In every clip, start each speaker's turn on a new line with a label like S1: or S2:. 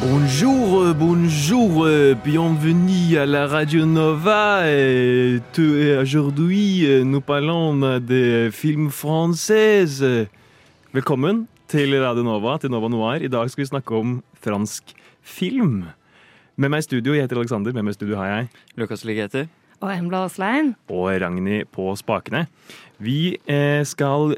S1: Bonjour, bonjour, bienvenue à la Radio Nova. Et Aujourd'hui, nous parlons de film français. Velkommen til Radio Nova, til Nova Noir. I dag skal vi snakke om fransk film. Med meg i studio, jeg heter Alexander. Med meg i studio har jeg
S2: Lukas Ligeti.
S3: Og Embla Aaslein.
S1: og Ragnhild på spakene. Vi eh, skal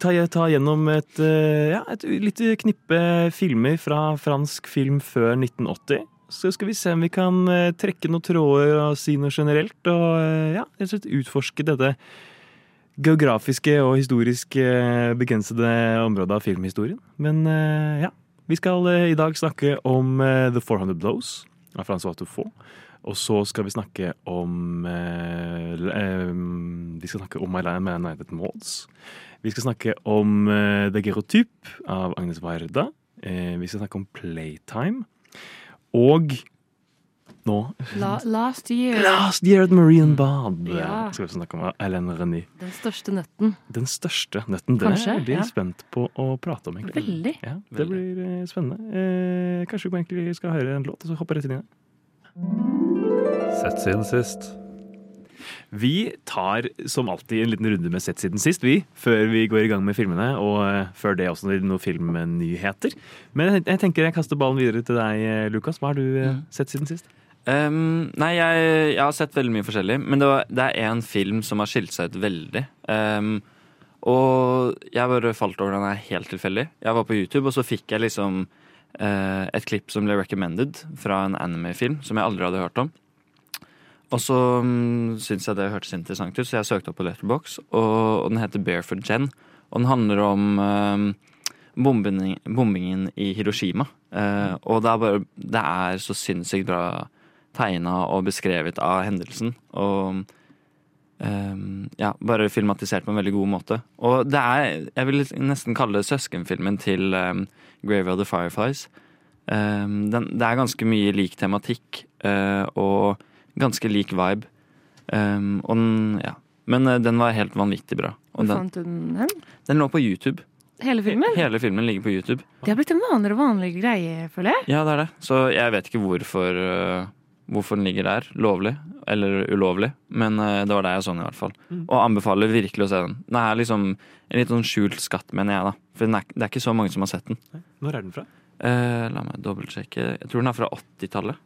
S1: ta, ta gjennom et, eh, ja, et lite knippe filmer fra fransk film før 1980. Så skal vi se om vi kan eh, trekke noen tråder og si noe generelt. Og eh, ja, rett og slett utforske dette geografiske og historisk begrensede området av filmhistorien. Men ja, vi skal i dag snakke om The 400 Blows av Francois Truffaut. Og så skal vi snakke om eh, eh, Vi skal snakke om My United Mods. Vi skal snakke om eh, The Gerotyp av Agnes Varda. Eh, vi skal snakke om Playtime. Og nå
S3: La, last year.
S1: Last Year at Marine Bad.
S3: Ja.
S1: Skal vi snakke om Ellen Reny.
S3: Den største nøtten.
S1: Den største nøtten. Den er
S3: Kanskje,
S1: jeg veldig
S3: ja.
S1: spent på å prate om. egentlig.
S3: Veldig.
S1: Ja, det blir eh, spennende. Eh, kanskje vi egentlig skal høre en låt, og så hoppe rett inn i det. Sett siden sist. Vi tar som alltid en liten runde med Sett siden sist, vi. Før vi går i gang med filmene, og eh, før det også noen filmnyheter. Men jeg, tenker jeg kaster ballen videre til deg, eh, Lukas. Hva har du eh, sett siden sist?
S2: Um, nei, jeg, jeg har sett veldig mye forskjellig, men det, var, det er én film som har skilt seg ut veldig. Um, og jeg bare falt over den her helt tilfeldig. Jeg var på YouTube, og så fikk jeg liksom uh, et klipp som ble recommended fra en anime-film som jeg aldri hadde hørt om. Og så um, syntes jeg det hørtes interessant ut, så jeg søkte opp på Letterbox, og, og den heter Barefoot Jen. Og den handler om um, bombingen, bombingen i Hiroshima. Eh, og det er bare Det er så sinnssykt bra tegna og beskrevet av hendelsen. Og ehm, ja, bare filmatisert på en veldig god måte. Og det er Jeg vil nesten kalle det søskenfilmen til um, Grave of the Fireflies. Den, det er ganske mye lik tematikk eh, og ganske lik vibe. Um, og den, ja. Men uh, den var helt vanvittig bra.
S3: Hvor
S2: den,
S3: fant du den hen?
S2: den lå på YouTube.
S3: Hele filmen?
S2: Hele filmen ligger på YouTube.
S3: Det har blitt en vanligere og vanligere greie, føler jeg.
S2: Ja, det er det. Så jeg vet ikke hvorfor, uh, hvorfor den ligger der. Lovlig eller ulovlig. Men uh, det var der jeg så den, i hvert fall. Og anbefaler virkelig å se den. Den er liksom en litt sånn skjult skatt, mener jeg, da. For den er, det er ikke så mange som har sett den.
S1: Når er den fra?
S2: Eh, la meg dobbeltsjekke. Jeg tror den er fra 80-tallet.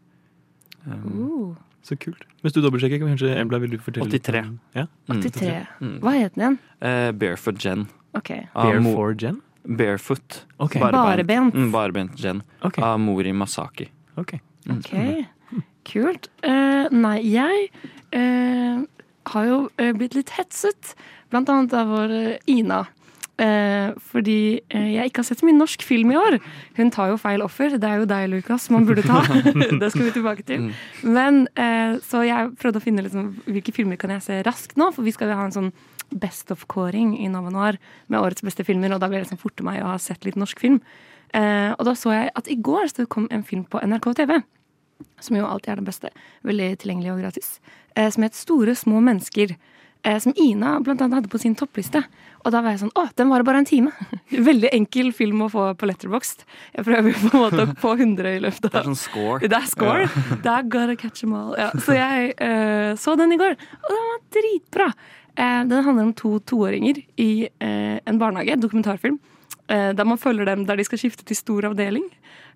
S2: Um,
S3: Uh,
S1: Så kult. Hvis du dobbeltsjekker, kanskje Embla vil du fortelle
S2: 83.
S1: Ja?
S2: mm.
S3: 83.
S2: Mm.
S3: Hva het den igjen?
S2: Uh, Barefoot Jen. Okay.
S1: For Jen?
S2: Barefoot.
S1: Okay.
S3: Barebent.
S2: Mm, Barebent Jen.
S1: Okay.
S2: Av Mori Masaki.
S1: ok.
S3: Ok, kult. Uh, nei, jeg uh, har jo eh, blitt litt hetset, blant annet av vår Ina. Eh, fordi eh, jeg ikke har sett så mye norsk film i år. Hun tar jo feil offer. Det er jo deg, Lukas, man burde ta. det skal vi tilbake til. Men eh, Så jeg prøvde å finne liksom, hvilke filmer kan jeg se raskt nå, for vi skal jo ha en sånn Best of-kåring i Nova Noir med årets beste filmer, og da blir det liksom forte meg å ha sett litt norsk film. Eh, og da så jeg at i går så kom en film på NRK TV som jo alltid er den beste, veldig tilgjengelig og gratis, eh, som het Store små mennesker. Eh, som Ina blant annet hadde på sin toppliste. Og da var jeg sånn Å, den varer bare en time! Veldig enkel film å få på Letterboxd. Jeg prøver på en måte å få 100 i løpet av
S2: Det er sånn score.
S3: Det er score. Det er gotta catch them all. Ja, så jeg uh, så den i går, og den var dritbra. Uh, den handler om to toåringer i uh, en barnehage, en dokumentarfilm. Der man følger dem der de skal skifte til stor avdeling.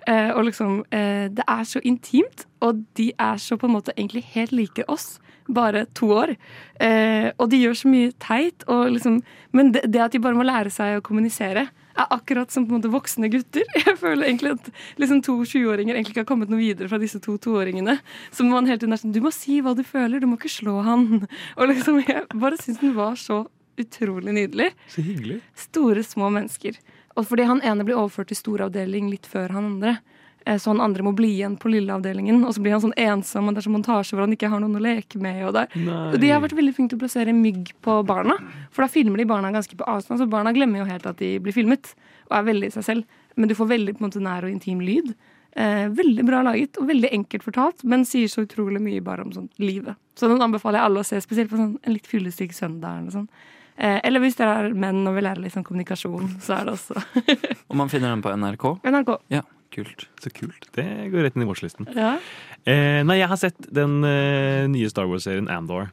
S3: Og liksom, Det er så intimt, og de er så på en måte egentlig helt like oss. Bare to år. Eh, og de gjør så mye teit. Liksom, men det, det at de bare må lære seg å kommunisere, er akkurat som på en måte voksne gutter. Jeg føler egentlig at liksom to 20-åringer egentlig ikke har kommet noe videre fra disse to toåringene. Så man hele tiden er sånn Du må si hva du føler, du må ikke slå han. Og liksom, jeg bare syns den var så utrolig nydelig.
S1: Så hyggelig.
S3: Store, små mennesker. Og fordi han ene blir overført til storavdeling litt før han andre. Eh, så han andre må bli igjen på lilleavdelingen. Og så blir han sånn ensom, og det er sånn montasje hvor han ikke har noen å leke med. Og, det. og de har vært veldig flinke til å plassere mygg på barna. For da filmer de barna ganske på avstand, så barna glemmer jo helt at de blir filmet. Og er veldig i seg selv. Men du får veldig på en måte nær og intim lyd. Eh, veldig bra laget og veldig enkelt fortalt, men sier så utrolig mye bare om sånn livet. Så den anbefaler jeg alle å se, spesielt på sånn, en litt fyllesyk søndag. Eller, sånn. eh, eller hvis dere er menn og vil lære litt sånn kommunikasjon, så er det også
S2: Og man finner den på NRK.
S3: NRK.
S2: Ja, kult.
S1: Så kult. Det går rett inn i watchlisten.
S3: Ja.
S1: Eh, nei, jeg har sett den eh, nye Star Wars-serien Andor.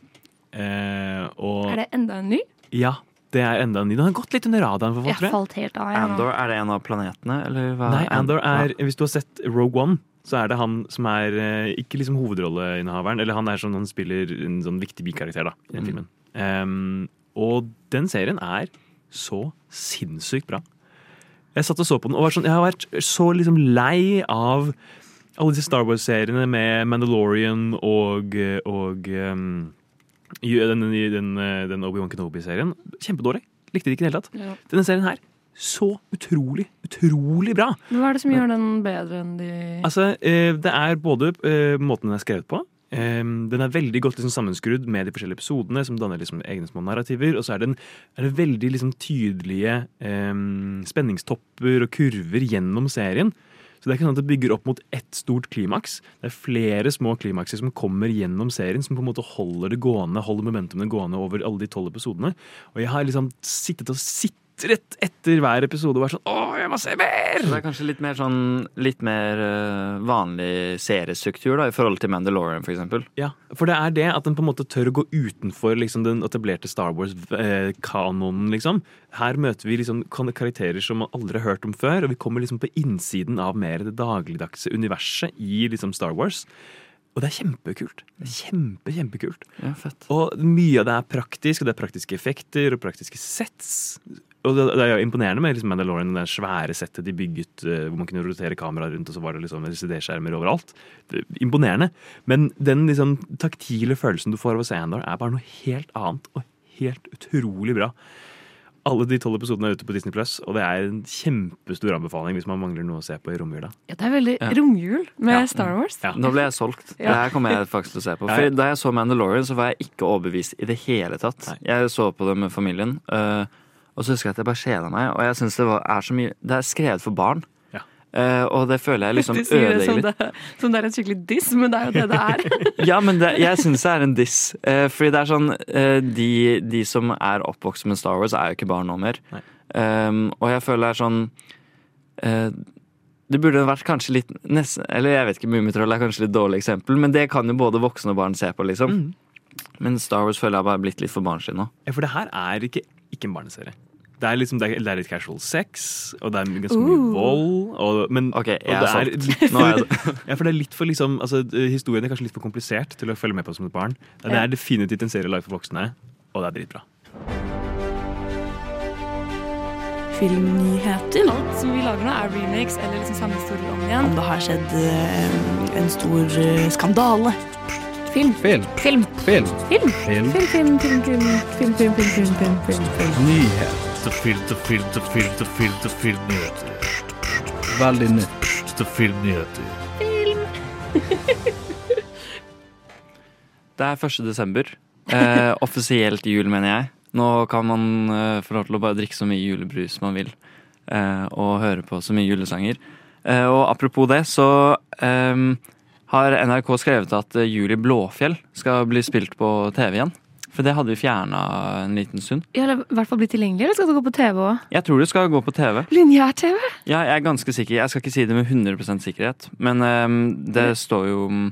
S1: Eh, og
S3: Er det enda en ny?
S1: ja, det er enda en ny. Den har gått litt under radaren for folk,
S3: Jeg
S1: tror jeg.
S3: falt helt av. jeg, nå.
S2: Andor, er det en av planetene, eller hva?
S1: Nei, Andor er
S2: Ja.
S1: Hvis du har sett Rogue One, så er det han som er eh, ikke liksom hovedrolleinnehaveren. Eller han er sånn han spiller en sånn viktig bikarakter da, i den filmen. Em, og den serien er så sinnssykt bra. Jeg satt og så på den og var sånn, jeg har vært så liksom lei av alle disse Star Wars-seriene med Mandalorian og, og um, den, den, den Obi-Wan Kenobi-serien. Kjempedårlig. Likte det ikke i det hele tatt.
S3: Ja.
S1: Denne serien her, så utrolig, utrolig bra.
S3: Hva er det som gjør den bedre enn de
S1: Altså, eh, det er både eh, måten den er skrevet på. Eh, den er veldig godt liksom, sammenskrudd med de forskjellige episodene, som danner liksom, egne små narrativer. Og så er, den, er det veldig liksom, tydelige um, spenningstopper og kurver gjennom serien. Så det er ikke sånn at det bygger opp mot ett stort klimaks. Det er flere små klimakser som kommer gjennom serien, som på en måte holder det gående, holder momentumene gående over alle de tolv episodene. Og jeg har liksom sittet og sitret etter hver episode vært sånn Å, jeg må se mer!
S2: Så det er kanskje litt mer sånn Litt mer eh, vanlig seriestruktur da, i forhold til Mandalorian, for eksempel.
S1: Ja, for det er det at den på en måte tør å gå utenfor liksom, den etablerte Star Wars-kanonen. liksom. Her møter vi liksom karakterer som man aldri har hørt om før, og vi kommer liksom på innsiden av mer det dagligdagse universet i liksom Star Wars. Og det er kjempekult. Det er kjempe, kjempekult.
S2: Ja, fett.
S1: Og mye av det er praktisk, og det er praktiske effekter og praktiske sets. Og det, det er jo imponerende med liksom Mandalorian, det svære settet de bygget eh, hvor man kunne rotere kameraet rundt, og så var det liksom LCD-skjermer overalt. Det, imponerende. Men den liksom taktile følelsen du får av å se Andor, er bare noe helt annet og helt utrolig bra. Alle de tolv episodene er ute på Disney Plus, og det er en kjempestor anbefaling hvis man mangler noe å se på i romjula.
S3: Ja, det er veldig
S2: Ja.
S3: romjul med
S1: Ja.
S3: Star Wars.
S1: Ja.
S2: Nå ble jeg solgt. Det her kommer jeg faktisk til å se på. For
S1: ja.
S2: Da jeg så Mandalorian, så var jeg ikke overbevist i det hele tatt.
S1: Nei.
S2: Jeg så på det med familien, øh, og så husker jeg at jeg bare kjeda meg. Og jeg synes det var, er så mye Det er skrevet for barn.
S1: Ja.
S2: Uh, og det føler jeg liksom
S3: som
S2: ødelegger litt.
S3: det, som det er en skikkelig diss, men det er jo det det er.
S2: Ja, men det, jeg syns det er en diss. Uh, fordi det er sånn uh, de, de som er oppvokst med Star Wars, er jo ikke barn nå mer. Um, og jeg føler det er sånn eh, Det burde vært kanskje litt nesten, Eller jeg vet ikke, Mummitroll er kanskje litt dårlig eksempel, men det kan jo både voksne og barn se på, liksom.
S1: Mm.
S2: Men Star Wars føler jeg bare er blitt litt for barnslig nå.
S1: Ja, for det her er ikke, ikke en barneserie. Det er, liksom, det, er, det er litt casual sex, og det er ganske mye
S3: Uh.
S1: vold. Og, men,
S2: Ok, jeg
S1: og
S2: er
S1: det er
S2: solgt.
S1: litt
S2: er
S1: for, ja, for det er litt for liksom, altså, Historien er kanskje litt for komplisert til å følge med på som et barn. Det er definitivt en serie laget for voksne, og det er dritbra.
S4: Filmnyheter.
S3: Alt som vi lager nå, er remakes eller liksom samme historie om igjen.
S4: Om det har skjedd eh, en stor eh, skandale.
S3: Film.
S5: Film.
S3: Film.
S5: Film.
S3: Film.
S5: Film.
S3: Film, film, film, film, film, film, film, film, film, film, film.
S5: Film. Film. film, Film. film, Film. film, Film. film, Film. Veldig nytt filmnyheter.
S2: Det er 1. desember. Eh, offisielt jul, mener jeg. Nå kan man eh, få lov til å bare drikke så mye julebrus man vil. Eh, og høre på så mye julesanger. Eh, og apropos det, så eh, har NRK skrevet at Juli Blåfjell skal bli spilt på TV igjen. For det hadde vi fjerna en liten stund.
S3: Ja, eller i hvert fall blitt tilgjengelig, eller skal det gå på TV òg?
S2: Jeg tror det skal gå på TV.
S3: Lineær-TV?
S2: Ja, jeg er ganske sikker. Jeg skal ikke si det med 100% sikkerhet, men um, det står jo um,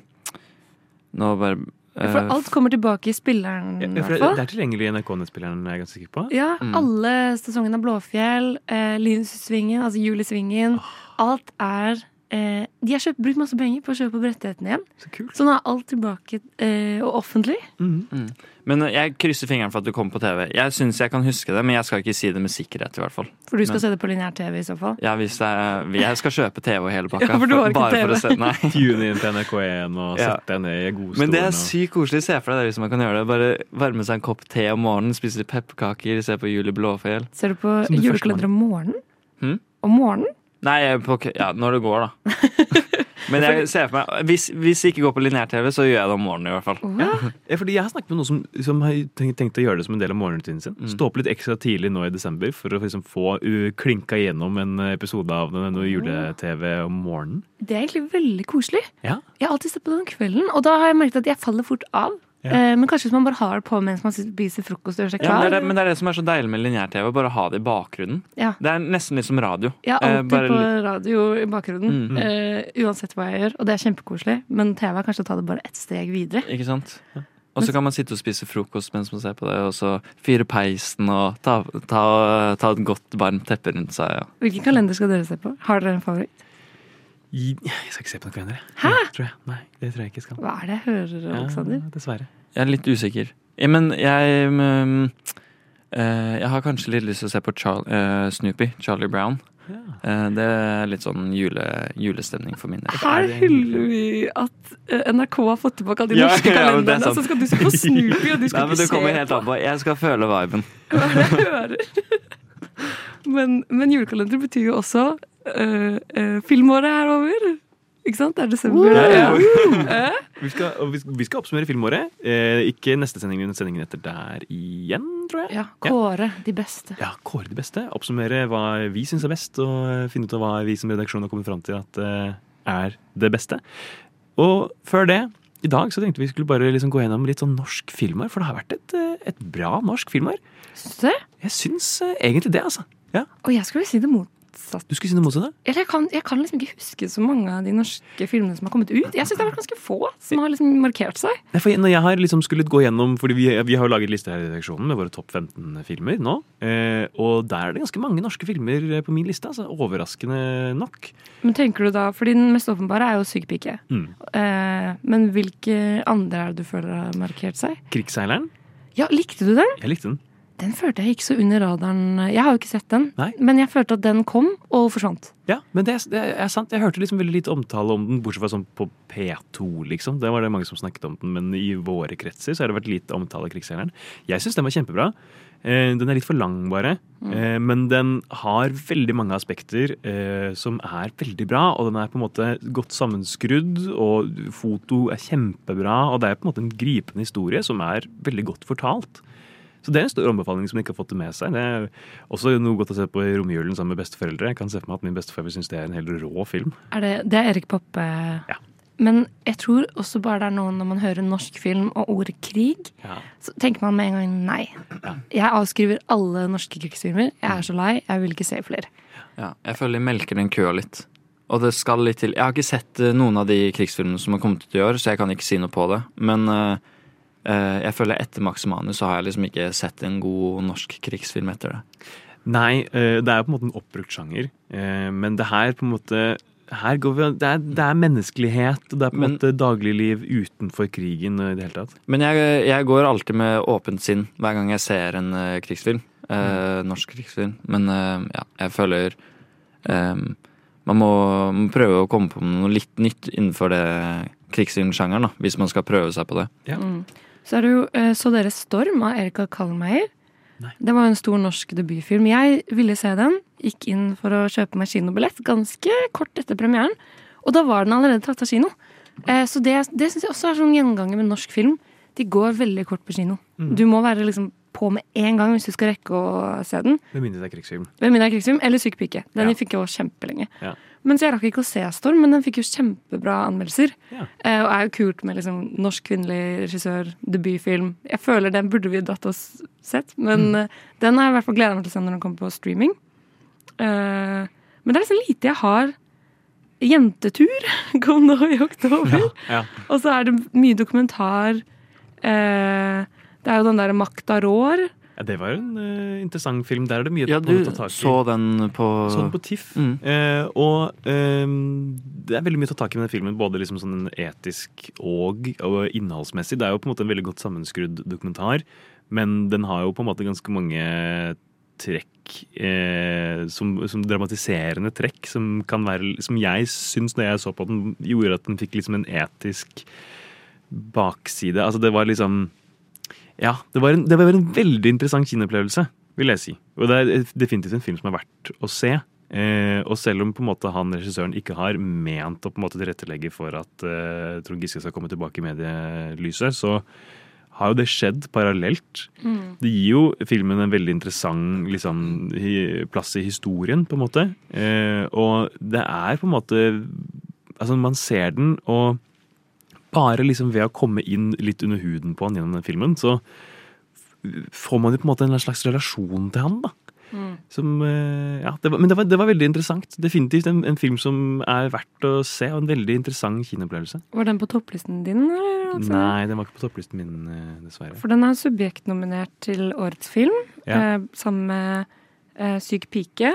S2: Nå bare eh,
S3: For alt kommer tilbake i spilleren,
S1: Ja, for det, det er tilgjengelig i NRK-nettspilleren, er jeg ganske sikker på.
S3: Ja,
S2: Mm.
S3: alle sesongene av Blåfjell, eh, Lynsvingen, altså Julesvingen. Alt er eh, De har kjøpt, brukt masse penger på å kjøpe opp rettighetene igjen.
S1: Så kult.
S3: Så nå er alt tilbake eh, og offentlig.
S1: Mm.
S2: Men eh, jeg krysser fingeren for at du kommer på TV. Jeg syns jeg kan huske det, men jeg skal ikke si det med sikkerhet. i hvert fall
S3: For du skal
S2: Men-
S3: se det på lineær-TV i så fall.
S2: Ja, hvis jeg, jeg skal kjøpe TV og hele pakka.
S3: Ja, for du har ikke
S2: bare for
S3: TV.
S2: å se Nei.
S1: Tune inn til NRK1 og
S2: Ja.
S1: sette deg ned i godstolen.
S2: Men det er sykt koselig. Se for deg det hvis man kan gjøre det. Bare varme seg en kopp te om morgenen, spise litt pepperkaker, se på Julie Blåfjell.
S3: Ser du på julekalender om morgenen?
S2: Hmm?
S3: Om morgenen?
S2: Nei, på, ja, når det går, da. Men jeg ser for meg Hvis, hvis jeg ikke går på lineær-TV, så gjør jeg det om morgenen i hvert fall.
S1: Ja, fordi Jeg har snakket med noen som, som har tenkt, tenkt å gjøre det som en del av morgenrutinen sin.
S2: Mm.
S1: Stå opp litt ekstra tidlig nå i desember for å liksom få uh, klinka gjennom en episode av denne jule-TV om morgenen.
S3: Det er egentlig veldig koselig.
S1: Ja.
S3: Jeg har alltid sett på den om kvelden, og da har jeg merket at jeg faller fort av.
S2: Ja.
S3: Eh, Men kanskje hvis man bare har det på mens man spiser frokost og gjør seg
S2: Ja, men, det er det, men det er det som er så deilig med lineær-TV. Bare ha det i bakgrunnen.
S3: Ja.
S2: Det er nesten litt som radio.
S3: Er
S2: Eh,
S3: alltid
S2: bare
S3: på radio i bakgrunnen,
S2: Mm.
S3: Uh, uansett hva jeg gjør. Og det er kjempekoselig. Men TV er kanskje å ta det bare ett steg videre.
S2: Ikke sant? Og så kan man sitte og spise frokost mens man ser på det, og så fyre peisen og ta, ta, ta et godt, varmt teppe rundt seg. Ja.
S3: Hvilken kalender skal dere se på? Har dere en favoritt?
S1: I, jeg skal ikke se på noen kalender. jeg.
S3: Hæ?
S1: Tror jeg. Nei, det tror jeg ikke jeg skal.
S3: Hva er det jeg hører, Alexander?
S1: Ja, dessverre.
S2: Jeg er litt usikker. Ja, men jeg mm, eh, Jeg har kanskje litt lyst til å se på Char eh, Snoopy, Charlie Brown. Eh, det er litt sånn jule, julestemning for min del.
S3: Her hyller vi at NRK har fått tilbake alle de
S2: Ja,
S3: norske
S2: ja, er
S3: kalenderne.
S2: sant.
S3: Så skal du se på Snoopy, og du skal
S2: Nei, men
S3: ikke
S2: kommer
S3: se
S2: helt
S3: på
S2: an på. Jeg skal føle viben.
S3: hva jeg hører. Men, men julekalender betyr jo også filmåret er over. Ikke sant? Det er desember.
S1: Ja, ja.
S3: Eh?
S1: Vi skal, vi, vi skal oppsummere filmåret. Eh, ikke neste sending, men sendingen etter der igjen, tror jeg.
S3: Ja, kåre de beste.
S1: Ja, kåre de beste. Oppsummere hva vi syns er best, og finne ut av hva vi som redaksjon har kommet fram til at eh, er det beste. Og før det, i dag så tenkte vi skulle bare liksom gå gjennom litt sånn norsk filmår, for det har vært et, eh, et bra norsk filmår.
S3: Syns du det?
S1: Jeg syns eh, egentlig det, altså. Ja.
S3: Og jeg skulle si det motsatte.
S1: Du skulle si det motsatte?
S3: Eller jeg kan, jeg kan liksom ikke huske så mange av de norske filmene som har kommet ut. Jeg synes det har vært ganske få som har liksom markert seg.
S1: Nei, for når jeg har liksom skulle gå gjennom fordi vi, vi har jo laget liste her i redaksjonen med våre topp 15 filmer nå. Eh, og der er det ganske mange norske filmer eh, på min liste. Altså, overraskende nok.
S3: Men tenker du da, fordi Den mest åpenbare er jo Syk pike.
S1: Mm.
S3: Eh, men hvilke andre er det du føler har markert seg?
S1: Krigsseileren.
S3: Ja, Likte du den?
S1: Jeg likte den.
S3: Den følte jeg ikke så under radaren. Jeg har jo ikke sett den,
S1: Nei.
S3: men jeg følte at den kom og forsvant.
S1: Ja, men det, det er sant. Jeg hørte liksom veldig lite omtale om den, bortsett fra sånn på P2, liksom. Det var det mange som snakket om den, men i våre kretser så har det vært lite omtale av Krigsseileren. Jeg syns den var kjempebra. Eh, Den er litt for lang, bare. Mm. Men den har veldig mange aspekter eh, som er veldig bra. Og den er på en måte godt sammenskrudd, og foto er kjempebra. Og det er på en måte en gripende historie som er veldig godt fortalt. Så det er en stor anbefaling som de ikke har fått det med seg. Det er også noe godt å se på i romjulen sammen med besteforeldre. Jeg kan se for meg at min bestefar syns synes det er en helt rå film.
S3: Er det, det er Erik Poppe. Ja. Men jeg tror også bare det er noe når man hører norsk film og ordet krig,
S1: Ja.
S3: så tenker man med en gang nei. Jeg avskriver alle norske krigsfilmer. Jeg er så lei. Jeg vil ikke se flere.
S2: Ja, jeg føler de melker den køa litt. Og det skal litt til. Jeg har ikke sett eh, noen av de krigsfilmene som har kommet ut i år, så jeg kan ikke si noe på det. Men eh, jeg føler etter Max Manus så har jeg liksom ikke sett en god norsk krigsfilm etter det.
S1: Nei, eh, det er jo på en måte en oppbrukt sjanger. eh, Men det her på en måte her går vi, det, er, det er menneskelighet, og det er på en måte dagligliv utenfor krigen i det hele tatt.
S2: Men jeg, jeg går alltid med åpent sinn hver gang jeg ser en uh, krigsfilm. Uh, norsk krigsfilm. Men uh, ja, jeg føler um, man må, må prøve å komme på noe litt nytt innenfor det krigsfilmsjangeren, hvis man skal prøve seg på det. Ja.
S3: Mm. Så er det jo eh, Så dere Storm av Erika Kallmeier. Det var en stor norsk debutfilm. Jeg ville se den. Gikk inn for å kjøpe meg kinobillett ganske kort etter premieren. Og da var den allerede tatt av kino. Eh, så det, det syns jeg også er sånn gjenganger med norsk film. De går veldig kort på kino.
S1: Mm.
S3: Du må være liksom på med en gang hvis du skal rekke å se den.
S1: Med mindre det er krigsfilm.
S3: Med mindre det er krigsfilm eller Syk pike. Den
S1: Ja.
S3: fikk jeg også kjempelenge.
S1: Ja.
S3: Mens jeg rakk ikke å se Storm, men den fikk jo kjempebra anmeldelser.
S1: Ja.
S3: Eh, og er jo kult med liksom norsk kvinnelig regissør, debutfilm. Jeg føler den burde vi dratt oss sett, men
S1: Mm.
S3: uh, den har jeg i hvert fall gleda meg til å se når den kommer på streaming. Uh, men det er liksom lite jeg har. Jentetur kom nå i oktober.
S1: Ja.
S3: Og så er det mye dokumentar. Uh, det er jo den derre Makta rår.
S1: Ja, det var en uh, interessant film. Der er det mye
S2: Ja, du
S1: å ta tak i.
S2: så den på
S1: Så den på TIFF.
S2: Mm.
S1: Uh, og ehm, det er veldig mye å ta tak i med den filmen, både liksom sånn etisk og, og innholdsmessig. Det er jo på en måte en veldig godt sammenskrudd dokumentar, men den har jo på en måte ganske mange trekk eh, som, som dramatiserende trekk, som kan være Som jeg syns, når jeg så på den, gjorde at den fikk liksom en etisk bakside. Altså, det var liksom ja, det var, en, det var en veldig interessant kinoopplevelse, vil jeg si. Og det er definitivt en film som er verdt å se. Eh, og selv om på en måte han regissøren ikke har ment å på en måte tilrettelegge for at eh, Trond Giske skal komme tilbake i medielyset, så har jo det skjedd parallelt.
S3: Mm.
S1: Det gir jo filmen en veldig interessant liksom, plass i historien, på en måte. Eh, og det er på en måte Altså, man ser den, og bare liksom ved å komme inn litt under huden på han gjennom den filmen, så får man jo på en måte en slags relasjon til han, da.
S3: Mm.
S1: Som, eh, ja, det var, men det var, det var veldig interessant. Definitivt en, en film som er verdt å se, og en veldig interessant kinoopplevelse.
S3: Var den på topplisten din? Eller? altså?
S1: Nei, den var ikke på topplisten min, eh, dessverre.
S3: For den er subjektnominert til årets film,
S1: Ja.
S3: eh, sammen med eh, Syk pike.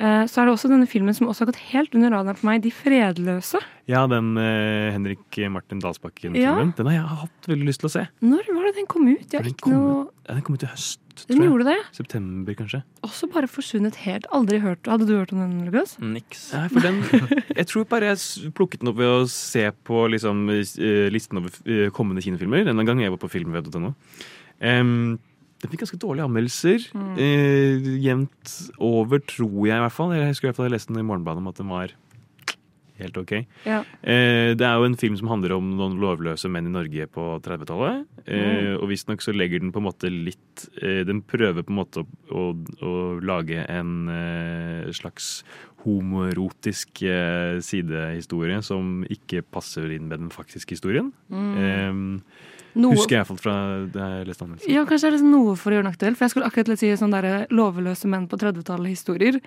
S3: Eh, så er det også denne filmen som også har gått helt under radaren for meg, De fredløse.
S1: Ja, den eh, Henrik Martin Dalsbakken-filmen.
S3: Ja.
S1: Den har jeg hatt veldig lyst til å se.
S3: Når var det den kom ut? Jeg
S1: Den
S3: ikke
S1: kom,
S3: noe...
S1: ja, den kom ut i høst,
S3: Den
S1: tror jeg.
S3: gjorde det?
S1: September, kanskje.
S3: Også bare forsvunnet helt. Aldri hørt. Hadde du hørt om den, Lukas?
S2: Niks.
S1: Nei, for den Jeg tror bare jeg plukket den opp ved å se på liksom, eh, listen over eh, kommende kinofilmer. Denne gang jeg var på filmved.no. Um, den fikk ganske dårlige anmeldelser.
S3: Mm.
S1: Eh, jevnt over, tror jeg i hvert fall. Jeg husker i hvert fall jeg leste den i Morgenbladet om at den var helt ok.
S3: Ja.
S1: Eh, det er jo en film som handler om noen lovløse menn i Norge på 30-tallet. Eh, og visstnok så legger den på en måte litt eh, Den prøver på en måte å, å, å lage en eh, slags homoerotisk eh, sidehistorie som ikke passer inn med den faktiske historien.
S3: Mm.
S1: Eh,
S3: Noe-
S1: Husker jeg fall fra det jeg leste anmeldelsen.
S3: Ja, kanskje det er liksom noe for å gjøre den aktuell. For jeg skulle akkurat litt si sånn derre loveløse menn på 30-tallet-historier.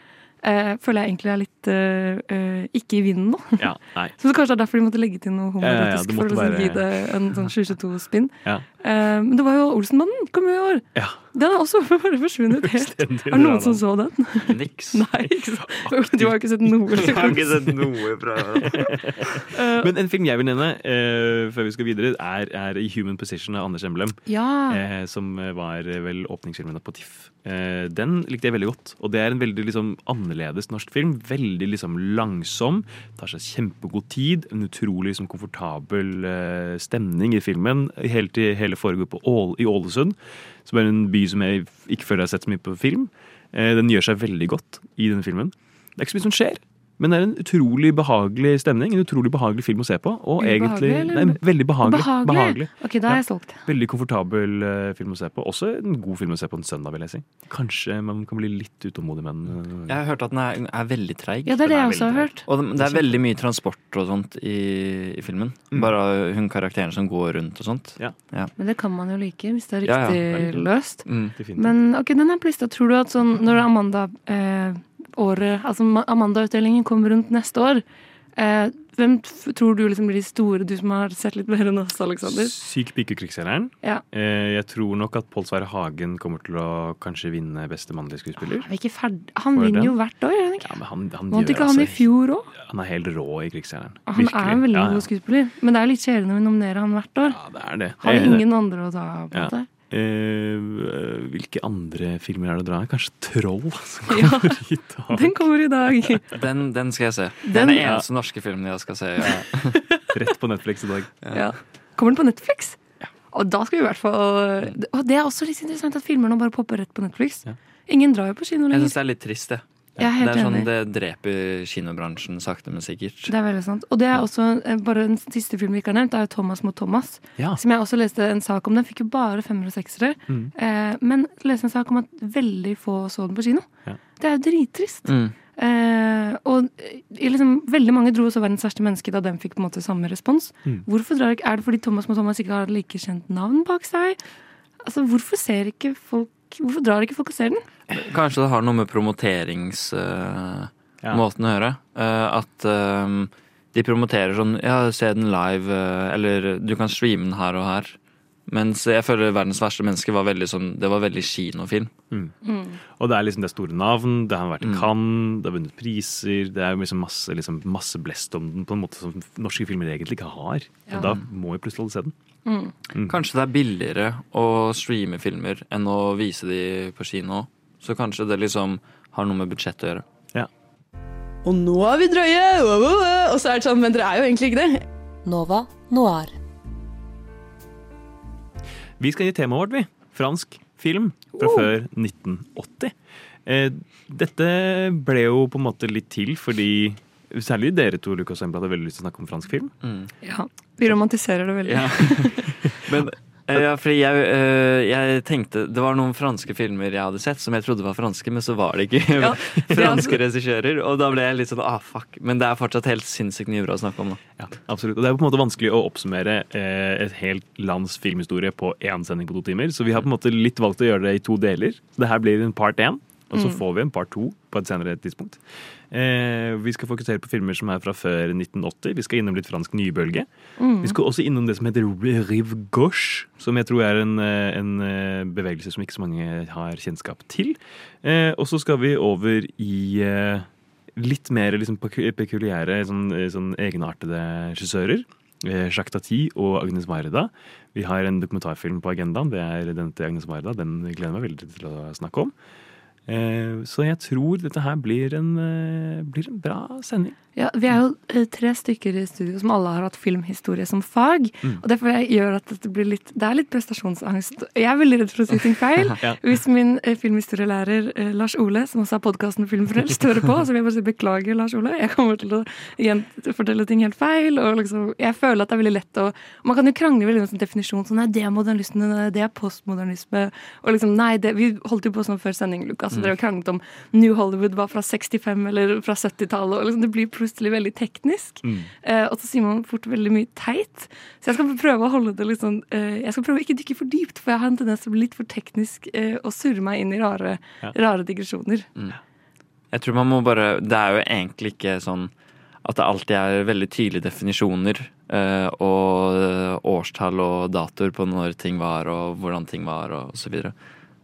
S3: Eh, føler jeg egentlig er litt eh, eh, ikke i vinden nå.
S1: Ja, nei.
S3: Så kanskje det er derfor de måtte legge til noe
S1: Ja, ja, ja,
S3: for å liksom gi det en sånn 22-spinn.
S1: Ja.
S3: Eh, men det var jo Olsenmannen kom jo i år.
S1: Ja.
S3: Den er også bare forsvunnet helt. Er det noen som så den?
S2: Niks.
S3: Nei, ikke. Du har ikke sett noe.
S2: Jeg har ikke sett noe fra
S1: Men en film jeg vil nevne uh, før vi skal videre, er, er Human Position av Anders Emblem.
S3: Ja.
S1: Uh, som var eh, vel åpningsfilmen på TIFF. Uh, den likte jeg veldig godt. Og det er en veldig liksom, annerledes norsk film. Veldig liksom, langsom. Tar seg kjempegod tid. En utrolig liksom, komfortabel eh, stemning i filmen. Helt til hele foregår på Ål i Ålesund. Som er en by som jeg ikke føler jeg har sett så mye på film. Eh, den gjør seg veldig godt i denne filmen. Det er ikke så mye som skjer. Men det er en utrolig behagelig stemning. En utrolig behagelig film å se på. Og egentlig? Nei, Veldig behagelig.
S3: Behagelig? Ok, da er jeg solgt.
S1: Veldig komfortabel eh, film å se på. Også en god film å se på en søndag, vil jeg si. Kanskje man kan bli litt utålmodig med den. eh.
S2: Jeg har hørt at den er, er veldig treig.
S3: Ja, det er det
S1: er
S3: jeg også har hørt.
S2: Og det er veldig mye transport og sånt i, i filmen.
S1: Mm.
S2: Bare hun karakteren som går rundt og sånt.
S1: Ja.
S3: Men det kan man jo like, hvis det er
S2: Ja, ja.
S3: riktig løst.
S2: Mm.
S3: Men ok, den er på lista. Tror du at sånn når Amanda eh, året, altså Amanda-utdelingen kommer rundt neste år, eh, hvem tror du liksom blir de store, du som har sett litt mer enn oss, Aleksander?
S1: Syk pike krigsseileren.
S3: Ja.
S1: Eh, jeg tror nok at Pål Sverre Hagen kommer til å kanskje vinne beste mannlige skuespiller.
S3: Er ikke? Han vinner jo hvert år, gjør han ikke?
S1: Ja, men han, han,
S3: Vant ikke han i
S1: altså-
S3: fjor òg?
S1: Han er helt rå i krigsseileren.
S3: Han er en veldig
S1: Ja, ja.
S3: god skuespiller. Men det er litt kjedelig når vi nominerer han hvert år.
S1: Ja, det er det.
S3: Har ingen andre å ta på
S1: Ja.
S3: måte?
S1: Eh, hvilke andre filmer er det å dra? Kanskje Troll? Som
S3: Ja.
S1: kommer i dag.
S3: Den kommer i dag.
S2: Den, den skal jeg se.
S3: Den-
S2: den eneste norske filmen jeg skal se. Ja.
S1: Rett på Netflix i dag.
S3: Ja. Kommer den på Netflix? Og da skal vi i hvert fall Og det er også litt interessant at filmer nå bare popper rett på Netflix.
S1: Ja.
S3: Ingen drar jo på kino
S2: Jeg
S3: lenger.
S2: syns det er litt trist, det.
S3: Helt
S2: det er sånn det dreper kinobransjen sakte, men sikkert.
S3: Det er veldig sant. Og det er også eh, bare den siste filmen vi ikke har nevnt, er jo 'Thomas mot Thomas'.
S1: Ja.
S3: Som jeg også leste en sak om. Den fikk jo bare femmer og seksere.
S1: Mm.
S3: Eh, men leste en sak om at veldig få så den på kino.
S1: Ja.
S3: Det er jo drittrist.
S2: Mm.
S3: Eh, og eh, liksom, veldig mange dro også 'Verdens verste menneske' da den fikk på en måte samme respons.
S1: Mm.
S3: Hvorfor drar ikke, Er det fordi Thomas mot Thomas ikke har like kjent navn bak seg? Altså, Hvorfor ser ikke folk Hvorfor drar ikke folk og ser den?
S2: Kanskje det har noe med promoteringsmåten
S1: Ja.
S2: å gjøre. Eh, at eh, de promoterer sånn Ja, se den live, eh, eller du kan streame den her og her. Mens jeg føler 'Verdens verste menneske' var veldig sånn Det var veldig kinofilm.
S1: Og det er liksom det store navn, det har vært i
S2: Mm.
S1: Cannes, det har vunnet priser. Det er jo liksom masse, liksom, masse blest om den på en måte som norske filmer egentlig ikke har.
S3: Ja.
S1: Og da må vi plutselig alle se den.
S3: Mm.
S2: Kanskje det er billigere å streame filmer enn å vise de på kino. Så kanskje det liksom har noe med budsjett å gjøre. Ja.
S4: Og nå er vi drøye! Og så er det sånn, men dere er jo egentlig ikke det.
S6: Nova Noir.
S1: Vi skal gi temaet vårt, vi. Fransk film fra
S3: Oh.
S1: før 1980. Eh, dette ble jo på en måte litt til fordi Særlig dere to Lukas og Embla, hadde veldig lyst til å snakke om fransk film.
S3: Ja, vi romantiserer det veldig.
S2: Ja. Men eh, ja, fordi jeg, eh, jeg tenkte Det var noen franske filmer jeg hadde sett som jeg trodde var franske, men så var det ikke
S3: Ja,
S2: franske regissører. Og da ble jeg litt sånn ah, fuck. Men det er fortsatt helt sinnssykt mye bra å snakke om. Da.
S1: Ja, absolutt. Og det er på en måte vanskelig å oppsummere eh, et helt lands filmhistorie på én sending på to timer, så vi har på en måte litt valgt å gjøre det i to deler. Det her blir en part én, og så
S3: Mm.
S1: får vi en part to på et senere tidspunkt. Eh, vi skal fokusere på filmer som er fra før 1980. Vi skal innom litt fransk nybølge.
S3: Mm.
S1: Vi skal også innom det som heter rive gauche, som jeg tror er en, eh, en eh, bevegelse som ikke så mange har kjennskap til. Eh, og så skal vi over i eh, litt mer liksom, pekuliære, sånn, eh, sånn egenartede regissører. Jacques Tati og Agnes Varda. Vi har en dokumentarfilm på agendaen. Det er den til Agnes Varda. Den gleder jeg meg veldig til å snakke om. Eh, Så jeg tror dette her blir en, eh, blir en bra sending.
S3: Ja, vi er jo eh, tre stykker i studio som alle har hatt filmhistorie som fag.
S1: Mm.
S3: Og derfor gjør at det, blir litt Det er litt prestasjonsangst. Jeg er veldig redd for å si ting feil.
S1: Ja.
S3: Hvis min eh, filmhistorielærer eh, Lars Ole, som også har podkasten Filmfrelst, hører på, så vil jeg bare si beklager, Lars Ole. Jeg kommer til å fortelle ting helt feil. Og liksom, jeg føler at det er veldig lett å Man kan jo krangle veldig om definisjon. Sånn, nei, det er modernisme, nei, det er postmodernisme. Og liksom, nei, det, Vi holdt jo på sånn før sending, Lukas, og dere kranglet om New Hollywood var fra 65 eller fra 70-tallet. og liksom, Det blir plutselig veldig teknisk. Eh, og så sier man fort veldig mye teit. Så jeg skal prøve å holde det litt sånn eh, Jeg skal prøve å ikke dykke for dypt, for jeg har en tendens til å bli litt for teknisk eh, og surre meg inn i rare,
S1: Ja.
S3: rare digresjoner.
S2: Jeg tror man må bare Det er jo egentlig ikke sånn at det alltid er veldig tydelige definisjoner eh, og årstall og datoer på når ting var og hvordan ting var og så videre.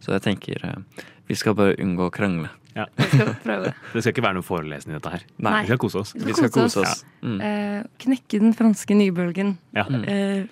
S2: Så jeg tenker eh, vi skal bare unngå å krangle.
S1: Ja.
S3: Vi skal prøve det.
S1: Det skal ikke være noen forelesning i dette her.
S2: Nei.
S1: Vi skal kose oss.
S3: Vi skal kose
S2: oss. Mm.
S3: Eh, knekke den franske nybølgen.
S1: Ja.
S3: Eh,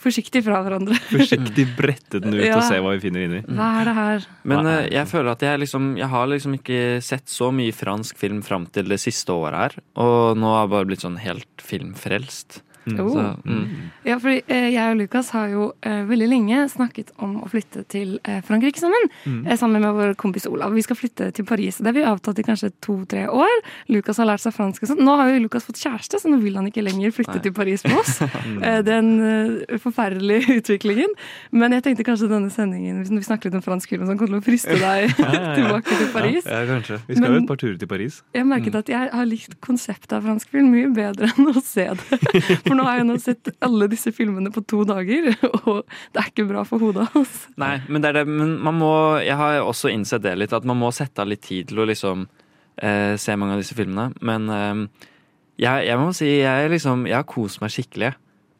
S3: forsiktig fra hverandre.
S1: Forsiktig brette den ut
S3: Ja.
S1: og se hva vi finner inni.
S3: Hva er det her?
S2: Men
S1: er-
S2: jeg føler at jeg liksom Jeg har liksom ikke sett så mye fransk film fram til det siste året her. Og nå har jeg bare blitt sånn helt filmfrelst.
S3: Oh.
S2: Så, mm.
S3: Ja, fordi eh, jeg og Lukas har jo eh, veldig lenge snakket om å flytte til eh, Frankrike sammen. Eh, sammen med vår kompis Olav. Vi skal flytte til Paris. Det har vi avtalt i kanskje to-tre år. Lukas har lært seg fransk og sånn. Nå har jo Lukas fått kjæreste, så nå vil han ikke lenger flytte
S2: Nei.
S3: til Paris med oss. den forferdelige utviklingen. Men jeg tenkte kanskje denne sendingen, hvis vi snakker litt om fransk film, sånn, kommer til å friste deg
S1: ja, ja.
S3: tilbake til Paris.
S2: Ja, kanskje.
S1: Vi skal jo et par turer til Paris.
S3: Jeg merket at jeg har likt konseptet av fransk film mye bedre enn å se det. For nå har jeg nå sett alle disse filmene på to dager, og det er ikke bra for hodet hans.
S2: Nei, men det er det. Men man må Jeg har også innsett det litt, at man må sette av litt tid til å liksom eh, se mange av disse filmene. Men eh, jeg, jeg må si jeg, liksom, jeg har kost meg skikkelig.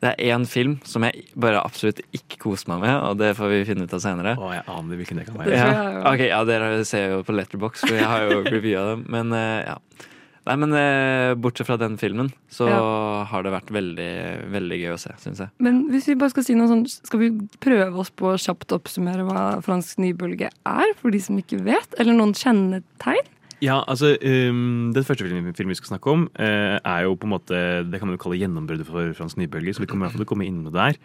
S2: Det er én film som jeg bare absolutt ikke koser meg med, og det får vi finne ut av senere.
S1: Å, jeg aner hvilken det kan være.
S2: Ja, Okay, ja, dere ser jo på Letterbox, for jeg har jo revya dem. Men eh, ja. Nei, men eh, bortsett fra den filmen, så
S3: Ja.
S2: har det vært veldig, veldig gøy å se, syns jeg.
S3: Men hvis vi bare skal si noe sånn, skal vi prøve oss på å kjapt oppsummere hva fransk nybølge er, for de som ikke vet? Eller noen kjennetegn?
S1: Ja, altså, um, Den første filmen, filmen vi skal snakke om, eh, er jo på en måte Det kan man jo kalle gjennombruddet for fransk nybølge, så vi kommer i hvert fall til å komme inn med det der.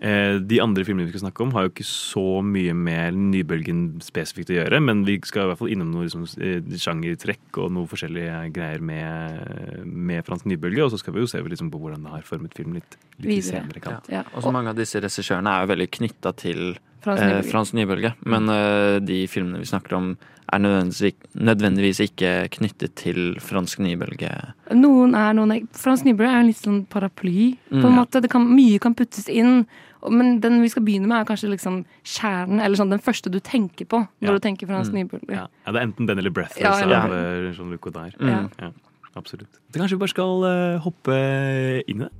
S1: Eh, de andre filmene vi skal snakke om, har jo ikke så mye med nybølgen spesifikt å gjøre, men vi skal i hvert fall innom noe liksom, eh, sjangertrekk og noe forskjellige greier med, med fransk nybølge. Og så skal vi jo se liksom, på hvordan det har formet film litt, litt senere kant.
S3: Ja.
S2: Og så mange av disse regissørene er jo veldig knytta til
S3: Fransk
S2: eh,
S3: nybølge.
S2: fransk nybølge. Men eh, de filmene vi snakker om, er nødvendigvis, nødvendigvis ikke knyttet til fransk nybølge.
S3: Noen er noen er, Fransk nybølge er jo en litt sånn paraply. på en
S2: Mm.
S3: måte. Det kan, mye kan puttes inn. Men den vi skal begynne med, er kanskje liksom kjernen, eller sånn den første du tenker på når
S1: Ja.
S3: du tenker fransk
S2: Mm.
S3: nybølge.
S1: Ja. ja, Det er enten den eller Breathless
S3: Ja, eller-
S1: av eh, Jean-Luc Godard.
S2: Mm.
S3: Ja.
S1: Absolutt. Så kanskje vi bare skal uh, hoppe inn i det.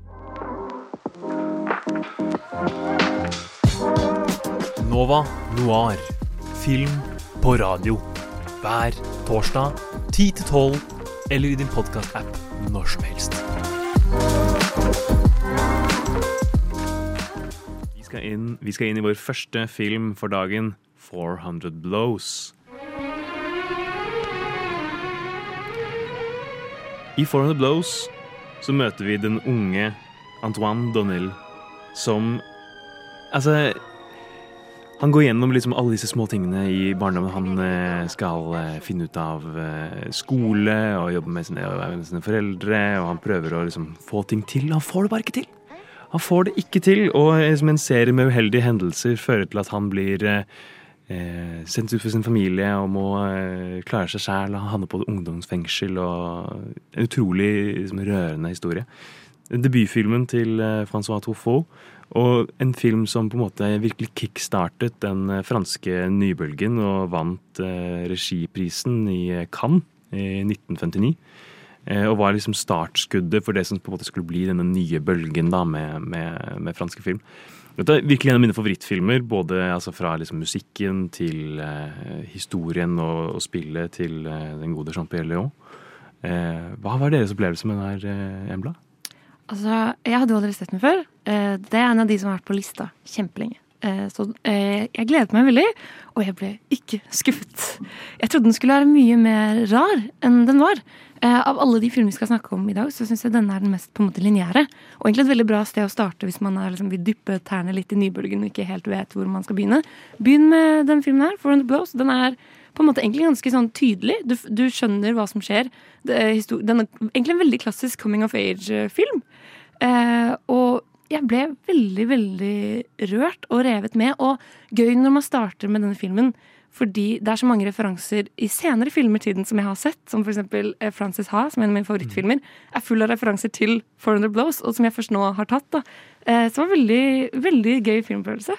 S5: Nova Noir. Film på radio. Hver torsdag 10 til 12, eller i din podkast-app når som helst.
S1: Skal, inn, vi skal inn i vår første film for dagen, 400 Blows. I 400 Blows så møter vi den unge Antoine Donnell som Altså Han går gjennom liksom alle disse små tingene i barndommen. Han eh, skal eh, finne ut av eh, skole og jobbe med sine, med sine foreldre. Og han prøver å liksom få ting til. Han får det bare ikke til. Han får det ikke til, og eh, en serie med uheldige hendelser fører til at han blir eh, eh, sendt ut for sin familie og må eh, klare seg sjæl. Han havner på ungdomsfengsel og En utrolig liksom, rørende historie. Debutfilmen til eh, Francois Truffaut. Og en film som på en måte virkelig kickstartet den eh, franske nybølgen og vant regiprisen i Cannes i 1959. Eh, og var liksom startskuddet for det som på en måte skulle bli denne nye bølgen da med, med, med franske film. Dette er virkelig en av mine favorittfilmer, både altså fra liksom musikken til eh, historien og, og spillet til eh, den gode Jean-Pierre Léon. Eh, hva var deres opplevelse med den her, eh, Embla?
S3: Altså, jeg hadde jo aldri sett den før. Eh, Det er en av de som har vært på lista kjempelenge. Så jeg gledet meg veldig, og jeg ble ikke skuffet. Jeg trodde den skulle være mye mer rar enn den var. Eh, Av alle de filmene vi skal snakke om i dag, så syns jeg denne er den mest på en måte lineære. Og egentlig et veldig bra sted å starte hvis man er, liksom, vil dyppe tærne litt i nybølgen og ikke helt vet hvor man skal begynne. Begynn med den filmen her, 400 Blows. Den er på en måte egentlig ganske sånn tydelig. Du, du skjønner hva som skjer. Er den er egentlig en veldig klassisk coming of age-film. Eh, og jeg ble veldig, veldig rørt og revet med. Og gøy når man starter med denne filmen, fordi det er så mange referanser i senere filmer tiden som jeg har sett, som for eksempel eh, Frances Ha, som er en av mine favorittfilmer, er full av referanser til 400 Blows, og som jeg først nå har tatt. da. Eh, så det var veldig, veldig gøy filmfølelse.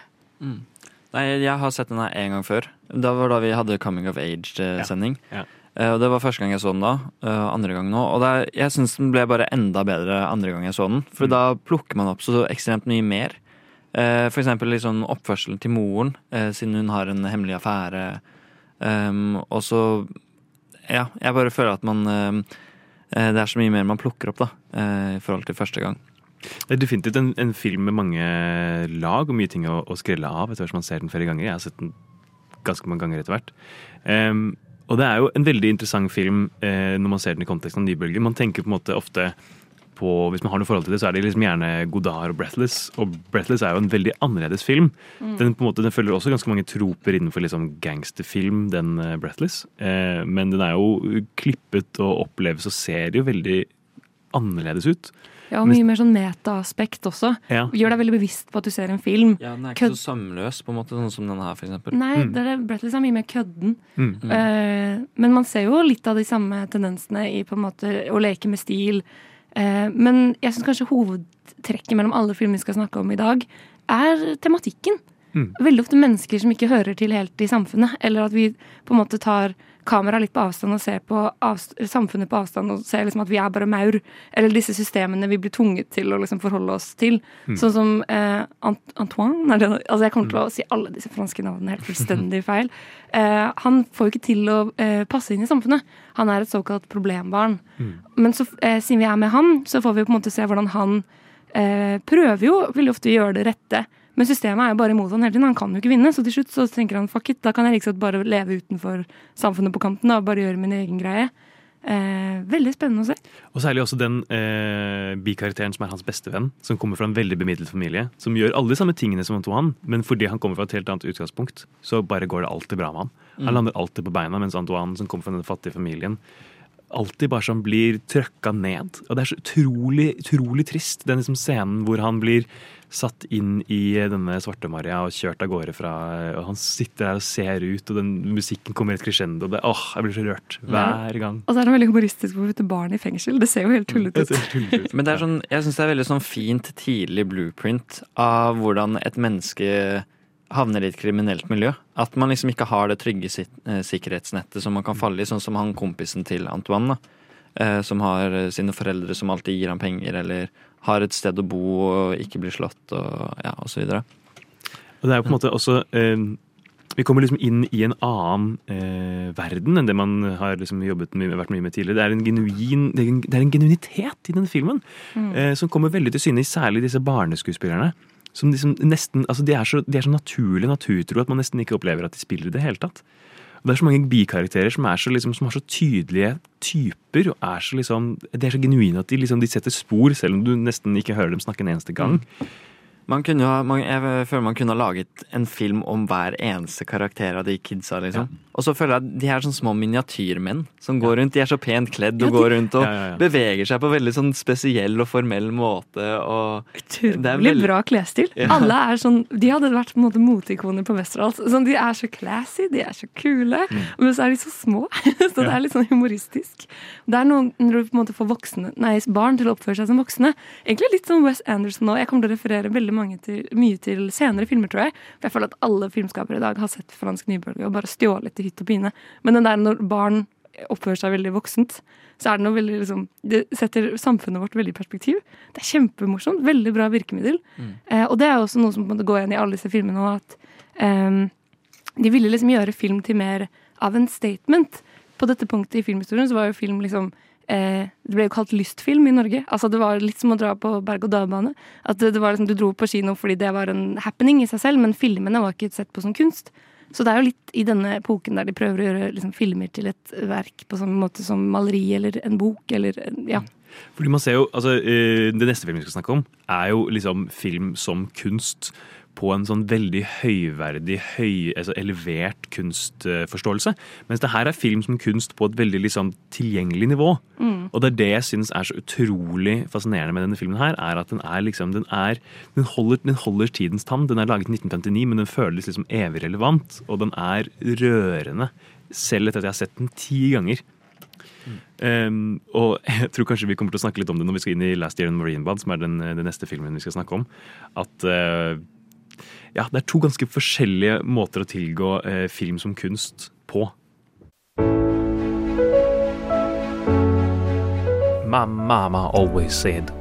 S2: Nei, jeg har sett den her en gang før. Da var da vi hadde Coming of Age-sending.
S1: Ja.
S2: Ja. Og Det var første gang jeg så den da. eh, Andre gang nå. Og det er, jeg syns den ble bare enda bedre andre gang jeg så den. For da plukker man opp så ekstremt mye mer. Eh, For eksempel liksom oppførselen til moren, eh, siden hun har en hemmelig affære. Um, og så Ja, jeg bare føler at man eh, Det er så mye mer man plukker opp, da. I forhold til første gang.
S1: Det er definitivt en, en film med mange lag og mye ting å, å skrelle av etter hvert som man ser den flere ganger. Jeg har sett den ganske mange ganger etter hvert. Um, og det er jo en veldig interessant film eh, når man ser den i konteksten av Nybølgen. Man tenker på en måte ofte på, Hvis man har noe forhold til det, så er det liksom gjerne Godard og Breathless. Og Breathless er jo en veldig annerledes film. Den på en måte, den følger også ganske mange troper innenfor liksom gangsterfilm, den eh, Breathless. Eh, men den er jo klippet og oppleves og ser jo veldig annerledes ut.
S3: Ja, og mye mer sånn meta-aspekt også.
S1: Ja.
S3: Gjør deg veldig bevisst på at du ser en film.
S2: Ja, Den er
S3: ikke
S2: ikke så sømløs, på en måte, sånn som denne her, for eksempel.
S3: Nei, det er, Breathless er mye mer kødden.
S1: Mm.
S3: Uh, men man ser jo litt av de samme tendensene i på en måte å leke med stil. Eh, men jeg syns kanskje hovedtrekket mellom alle filmer vi skal snakke om i dag, er tematikken.
S1: Mm.
S3: Veldig ofte mennesker som ikke hører til helt i samfunnet. Eller at vi på en måte tar kameraet litt på avstand og ser på avst samfunnet på avstand og ser liksom at vi er bare maur. Eller disse systemene vi blir tvunget til å liksom forholde oss til. Sånn som eh, Antoine det, altså Jeg kommer til å si alle disse franske navnene helt fullstendig feil. Eh, han får jo ikke til å eh, passe inn i samfunnet. Han er et såkalt problembarn. Men så, eh, siden vi er med han, så får vi på en måte se hvordan han eh, prøver jo veldig ofte å gjøre det rette. Men systemet er jo bare imot han hele tiden. Han kan jo ikke vinne. Så til slutt så tenker han fuck it, da kan jeg liksom bare leve utenfor samfunnet på kanten og bare gjøre min egen greie. Eh, veldig spennende å se.
S1: Og særlig også den eh, bikarakteren som er hans bestevenn, som kommer fra en veldig bemidlet familie. Som gjør alle de samme tingene som Antoine, men fordi han kommer fra et helt annet utgangspunkt, så bare går det alltid bra med han. Han lander alltid på beina, mens Antoine, som kommer fra den fattige familien, alltid bare sånn blir trøkka ned. Og det er så utrolig, utrolig trist, den liksom scenen hvor han blir satt inn i denne Svarte-Maria og kjørt av gårde fra Og han sitter der og ser ut, og den musikken kommer i et crescendo. Og det, åh, jeg blir så rørt hver gang.
S3: Og så er det veldig humoristisk hvor å putte barn i fengsel. Det ser jo helt tullete ut.
S1: ser tullete ut.
S2: Men det er sånn, jeg syns det er veldig sånn fint tidlig blueprint av hvordan et menneske havner i et kriminelt miljø. At man liksom ikke har det trygge eh, sikkerhetsnettet som man kan falle i, sånn som han kompisen til Antoine. da. Eh, Som har eh, sine foreldre som alltid gir ham penger, eller har et sted å bo og ikke blir slått, og ja, og så videre.
S1: Og det er jo på en måte også eh, Vi kommer liksom inn i en annen eh, verden enn det man har liksom jobbet mye, vært mye med tidligere. Det er en genuin det er en, det er en genuinitet i den filmen eh, som kommer veldig til syne i særlig disse barneskuespillerne. Som liksom nesten, altså de, er så, de er så naturlig naturtro at man nesten ikke opplever at de spiller i det hele tatt. Og Det er så mange bikarakterer som, er så, liksom, som har så tydelige typer. og er så liksom, De er så genuine at de, liksom, de setter spor, selv om du nesten ikke hører dem snakke en eneste gang.
S2: Man kunne man, jeg føler man kunne ha laget en film om hver eneste karakter av de kidsa. liksom. Og så føler jeg at de er sånn små miniatyrmenn som går rundt. De er så pent kledd og
S3: Ja, de-
S2: går rundt og
S1: Ja, ja, ja.
S2: beveger seg på veldig sånn spesiell og formell måte. Og det er
S3: Utrolig
S2: veldig-
S3: bra klesstil.
S2: Ja.
S3: Alle er sånn, De hadde vært på en måte moteikoner på Westerdals. Sånn, de er så classy, de er så kule,
S2: Mm.
S3: men så er de så små. så det er litt sånn humoristisk. Det er noe når du på en måte får voksne, nei, barn til å oppføre seg som voksne. Egentlig litt som Wes Anderson nå. Jeg kommer til å referere veldig mange til, mye til senere filmer, tror jeg. For jeg føler at alle filmskapere i dag har sett fransk nybølge og bare stjålet til hytt og pine. Men den der når barn oppfører seg veldig voksent, så er det noe veldig liksom Det setter samfunnet vårt veldig i perspektiv. Det er kjempemorsomt. Veldig bra virkemiddel. Eh, og det er også noe som på en måte går igjen i alle disse filmene òg, at eh, de ville liksom gjøre film til mer av en statement. På dette punktet i filmhistorien så var jo film liksom eh, Det ble jo kalt lystfilm i Norge. Altså Det var litt som å dra på berg-og-dal-bane. At det, det var liksom Du dro på kino fordi det var en happening i seg selv, men filmene var ikke sett på som kunst. Så det er jo litt i denne epoken der de prøver å gjøre liksom, filmer til et verk på samme måte som maleri eller en bok eller ja.
S1: Fordi man ser jo, altså eh, Det neste filmen vi skal snakke om, er jo liksom film som kunst på en sånn veldig høyverdig, høy, altså elevert kunstforståelse. Mens det her er film som kunst på et veldig liksom tilgjengelig nivå. Og det er det jeg syns er så utrolig fascinerende med denne filmen her, er at den er liksom Den, er, den, holder, den holder tidens tann. Den er laget i 1959, men den føles liksom evig relevant. Og den er rørende. Selv etter at jeg har sett den ti ganger. Um, og jeg tror kanskje vi kommer til å snakke litt om det når vi skal inn i Last Year in Marine Bad, som er den, den neste filmen vi skal snakke om. At eh, ja, det er to ganske forskjellige måter å tilgå eh, film som kunst på.
S5: My mama always said,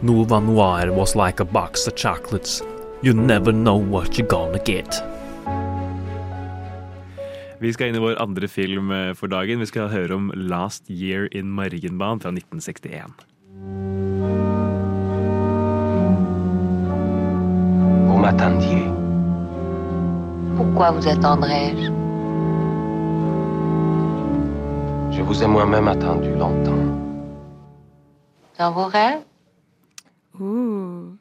S5: Nova Noir was like a box of chocolates. You never know what you're gonna get.
S1: Vi skal inn i vår andre film eh, for dagen. Vi skal høre om Last Year in Marienbahn fra 1961.
S6: Vous m'attendiez.
S7: Pourquoi vous attendrais-je
S6: Je vous ai moi-même attendu longtemps.
S7: Dans vos rêves
S3: Uh.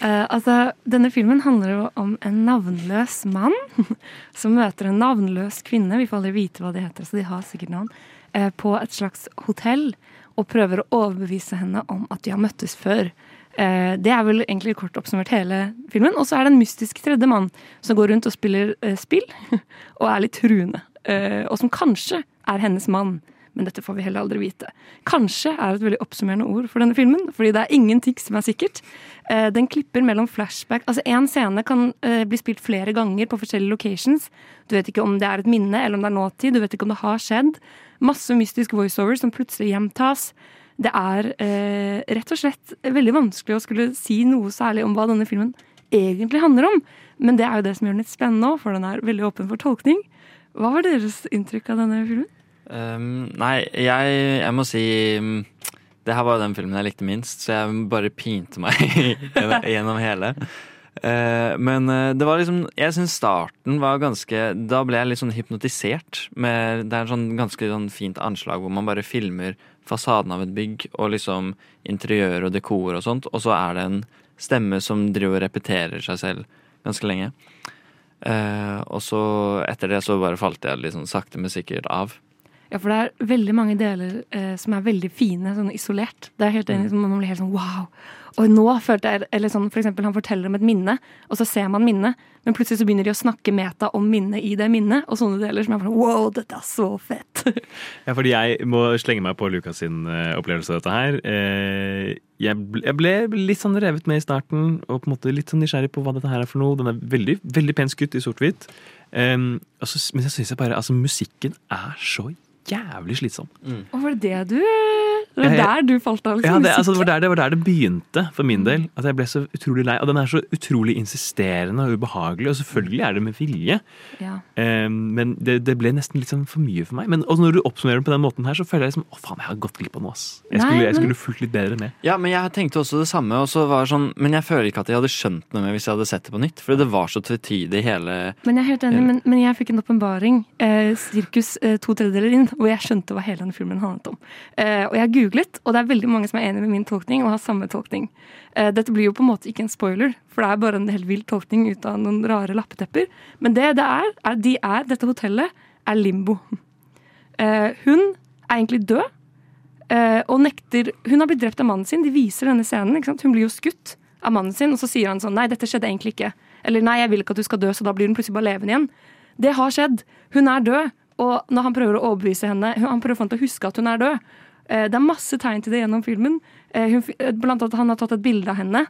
S3: Eh, altså, denne filmen handler jo om en navnløs mann som møter en navnløs kvinne, vi får aldri vite hva de heter, så de har sikkert navn, Uh, på et slags hotell og prøver å overbevise henne om at de har møttes før. Eh, det er vel egentlig kort oppsummert hele filmen. Og så er det en mystisk tredje mann som går rundt og spiller eh, spill og er litt truende. Eh, og som kanskje er hennes mann. Men dette får vi heller aldri vite. Kanskje er et veldig oppsummerende ord for denne filmen, fordi det er ingenting som er sikkert. Den klipper mellom flashback Altså, én scene kan bli spilt flere ganger på forskjellige locations. Du vet ikke om det er et minne eller om det er nåtid. Du vet ikke om det har skjedd. Masse mystisk voiceover som plutselig gjentas. Det er eh, rett og slett veldig vanskelig å skulle si noe særlig om hva denne filmen egentlig handler om. Men det er jo det som gjør den litt spennende òg, for den er veldig åpen for tolkning. Hva var deres inntrykk av denne filmen?
S2: Um, nei, jeg, jeg må si Det her var jo den filmen jeg likte minst, så jeg bare pinte meg gjennom hele. Eh, men eh, det var liksom Jeg syns starten var ganske Da ble jeg litt sånn hypnotisert. Med, det er en sånn ganske sånn fint anslag hvor man bare filmer fasaden av et bygg og liksom interiør og dekor og sånt, og så er det en stemme som driver og repeterer seg selv ganske lenge. Eh, og så etter det så bare falt jeg sånn sakte, men sikkert av.
S3: Ja, for det er veldig mange deler eh, som er veldig fine, sånn isolert. Det er helt enig, Man blir helt sånn wow. Og nå følte jeg Eller sånn for eksempel han forteller om et minne, og så ser man minnet, men plutselig så begynner de å snakke meta om minnet i det minnet, og sånne deler som er sånn wow, dette er så fett.
S1: Ja, fordi jeg må slenge meg på Lukas sin eh, opplevelse av dette her. Eh, jeg, ble, jeg litt sånn revet med i starten, og på en måte litt sånn nysgjerrig på hva dette her er for noe. Den er veldig, veldig pen skutt i sort-hvitt. Men jeg syns bare altså musikken er så jævlig slitsom.
S3: Og var det det du Det var der du falt av?
S1: Ja,
S3: Liksom,
S1: det, altså, det, var der, det var der det begynte for min del. At jeg ble så utrolig lei. Og den er så utrolig insisterende og ubehagelig, og selvfølgelig er det med vilje.
S3: Ja.
S1: Um, men det, det ble nesten litt sånn for mye for meg. Men når du oppsummerer den på den måten her, så føler jeg liksom Å, faen, jeg har gått glipp av noe, ass. Jeg skulle, jeg
S2: men-
S1: skulle fulgt litt bedre med.
S2: Ja, men jeg tenkte også det samme, og så var det sånn, men jeg føler ikke at jeg hadde skjønt noe mer hvis jeg hadde sett det på nytt. For det var så tvetydig hele
S3: Men jeg er helt enig, men, men jeg fikk en åpenbaring, eh, sirkus eh, to tredjedeler inn, hvor jeg skjønte hva hele denne filmen handlet om. Eh, og jeg googlet, og det er veldig mange som er enig med min tolkning og har samme tolkning. Eh, dette blir jo på en måte ikke en spoiler, for det er bare en helt vill tolkning ut av noen rare lappetepper. Men det det er, er de er, dette hotellet er limbo. Eh, hun er egentlig død, eh, og nekter Hun har blitt drept av mannen sin. De viser denne scenen. Hun blir jo skutt av mannen sin, og så sier han sånn Nei, dette skjedde egentlig ikke. Eller nei, jeg vil ikke at du skal dø, så da blir hun plutselig bare levende igjen. Det har skjedd. Hun er død. Og når han prøver å overbevise henne Han prøver å huske at hun er død. Eh, Det er masse tegn til det gjennom filmen. Eh, Hun, eh, blant annet Han har tatt et bilde av henne.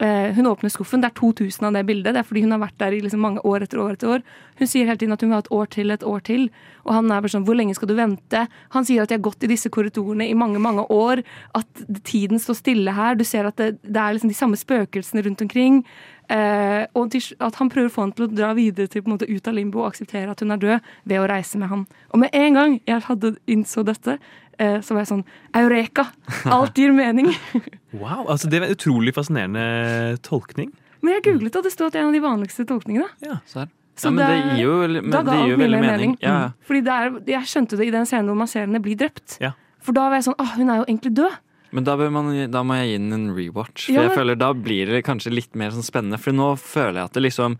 S3: Hun åpner skuffen. Det er 2000 av det bildet. Det er fordi hun har vært der i liksom mange år etter år etter år. Hun sier hele tiden at hun vil ha et år til, et år til. Og han er bare sånn Hvor lenge skal du vente? Han sier at de har gått i disse korridorene i mange, mange år. At tiden står stille her. Du ser at det, det er liksom de samme spøkelsene rundt omkring. Eh, og til, at han prøver å få henne til å dra videre til på en måte ut av limbo og akseptere at hun er død, ved å reise med han. Og med en gang jeg hadde innså dette, eh, så var jeg sånn Eureka! Alt gir mening.
S1: Wow, altså Det var en utrolig fascinerende tolkning.
S3: Men jeg googlet, og det sto at det er en av de vanligste tolkningene.
S2: Ja,
S3: Så
S2: Ja, men det gir jo, men
S3: da ga
S2: det gir jo veldig
S3: mening.
S2: mening. Ja.
S3: Mm. Fordi det er, jeg skjønte det i den scenen hvor man ser henne bli drept.
S1: Ja.
S3: For da var jeg sånn Å, hun er jo egentlig død.
S2: Men da, bør man, da må jeg gi den en rewatch. For
S3: Ja,
S2: jeg føler Da blir det kanskje litt mer sånn spennende. For nå føler jeg at det liksom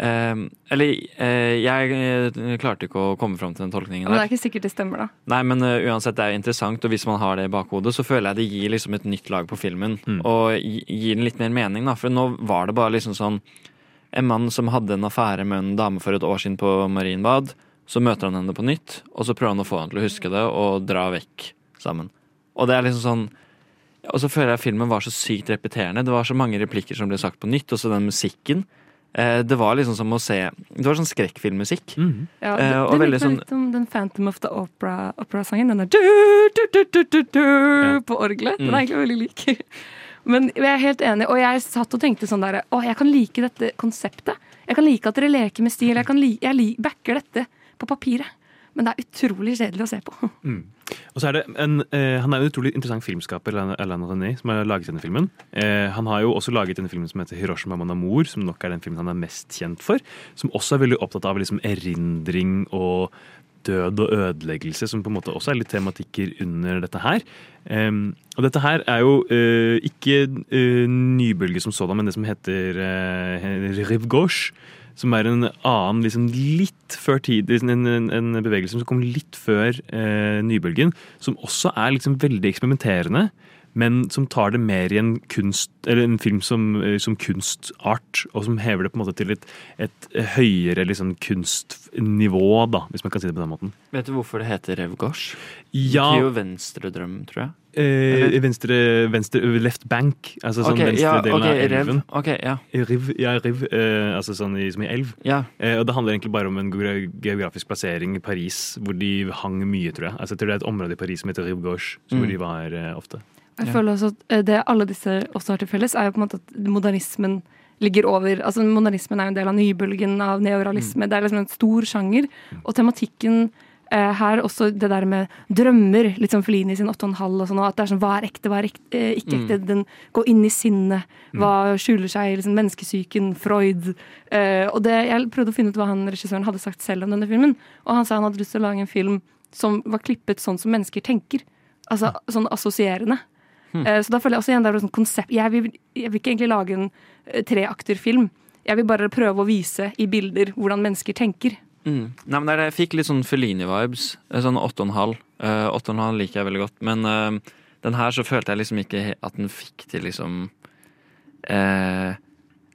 S2: eh, Eller eh, jeg eh, klarte ikke å komme fram til den tolkningen
S3: Men det er ikke sikkert det stemmer, da.
S2: Nei, men uh, uansett, det er interessant, og hvis man har det i bakhodet, så føler jeg det gir liksom et nytt lag på filmen. Og gir den litt mer mening, da. For nå var det bare liksom sånn En mann som hadde en affære med en dame for et år siden på Marienbad. Så møter han henne på nytt, og så prøver han å få henne til å huske det, og dra vekk sammen. Og det er liksom sånn Og så føler jeg filmen var så sykt repeterende. Det var så mange replikker som ble sagt på nytt, og så den musikken. Eh, det var liksom som å se Det var sånn skrekkfilmmusikk.
S3: Ja,
S2: Eh,
S3: det,
S2: og
S3: det
S2: veldig
S3: meg
S2: sånn
S3: litt om den Phantom of the Opera- Opera-sangen. den der du, du, du, du, du, du, på orgelet. Den
S2: Mm.
S3: er egentlig veldig lik. Men jeg er helt enig, og jeg satt og tenkte sånn der Å, jeg kan like dette konseptet. Jeg kan like at dere leker med stil. Jeg, kan li, jeg li, backer dette på papiret. Men det er utrolig kjedelig å se på.
S1: Mm. Og så er det en, eh, Han er en utrolig interessant filmskaper, Alain- René, som har laget denne filmen. Eh, han har jo også laget denne filmen som heter Hiroshima Mon Amour, som nok er den filmen han er mest kjent for. Som også er veldig opptatt av liksom erindring og død og ødeleggelse, som på en måte også er litt tematikker under dette her. Um, og dette her er jo uh, ikke uh, nybølge som sådan, men det som heter uh, Rive Gauche. Som er en annen, liksom litt før tid, liksom en, en, en bevegelse som kom litt før eh, nybølgen. Som også er liksom veldig eksperimenterende, men som tar det mer i en kunst, eller en film som, eh, som kunstart. Og som hever det på en måte til et, et høyere liksom, kunstnivå, da, hvis man kan si det på den måten.
S2: Vet du hvorfor det heter Rev Gauche?
S1: Ja.
S2: Det betyr jo venstredrøm, tror jeg.
S1: Eh, venstre, venstre Left bank, altså sånn
S2: okay,
S1: venstre
S2: ja,
S1: delen
S2: ok,
S1: av
S2: elven.
S1: elven.
S2: okay, ja.
S1: Riv, ja, riv, eh, altså sånn i, som i elv.
S2: Ja.
S1: Eh, og det handler egentlig bare om en geografisk plassering i Paris, hvor de hang mye, tror jeg. Altså, jeg tror det er et område i Paris som heter Rive Gauche,
S2: Mm.
S1: hvor de var eh, ofte.
S3: Jeg føler også at eh, Det alle disse også har til felles, er jo på en måte at modernismen ligger over altså Modernismen er jo en del av nybølgen av neorealisme. Det er liksom en stor sjanger. Og tematikken eh, her, også det der med drømmer, litt sånn Felini sin 8,5 og sånn, at det er sånn hva er ekte, hva er ekte, eh, ikke
S8: Mm.
S3: ekte? Den går inn i sinnet. Hva skjuler seg i liksom, menneskesyken? Freud. Eh, og det, jeg prøvde å finne ut hva han regissøren hadde sagt selv om denne filmen, og han sa han hadde lyst til å lage en film som var klippet sånn som mennesker tenker. Altså sånn assosierende. Eh, Så da føler jeg også igjen det er sånn konsept jeg vil, jeg vil ikke egentlig lage en eh, treakterfilm. Jeg vil bare prøve å vise i bilder hvordan mennesker tenker.
S2: Mm. Nei, men er det, Jeg fikk litt sånn Fellini-vibes. eh, Sånn åtte og en halv. Eh, Åtte og en halv liker jeg veldig godt. Men uh, den her så følte jeg liksom ikke at den fikk til liksom uh,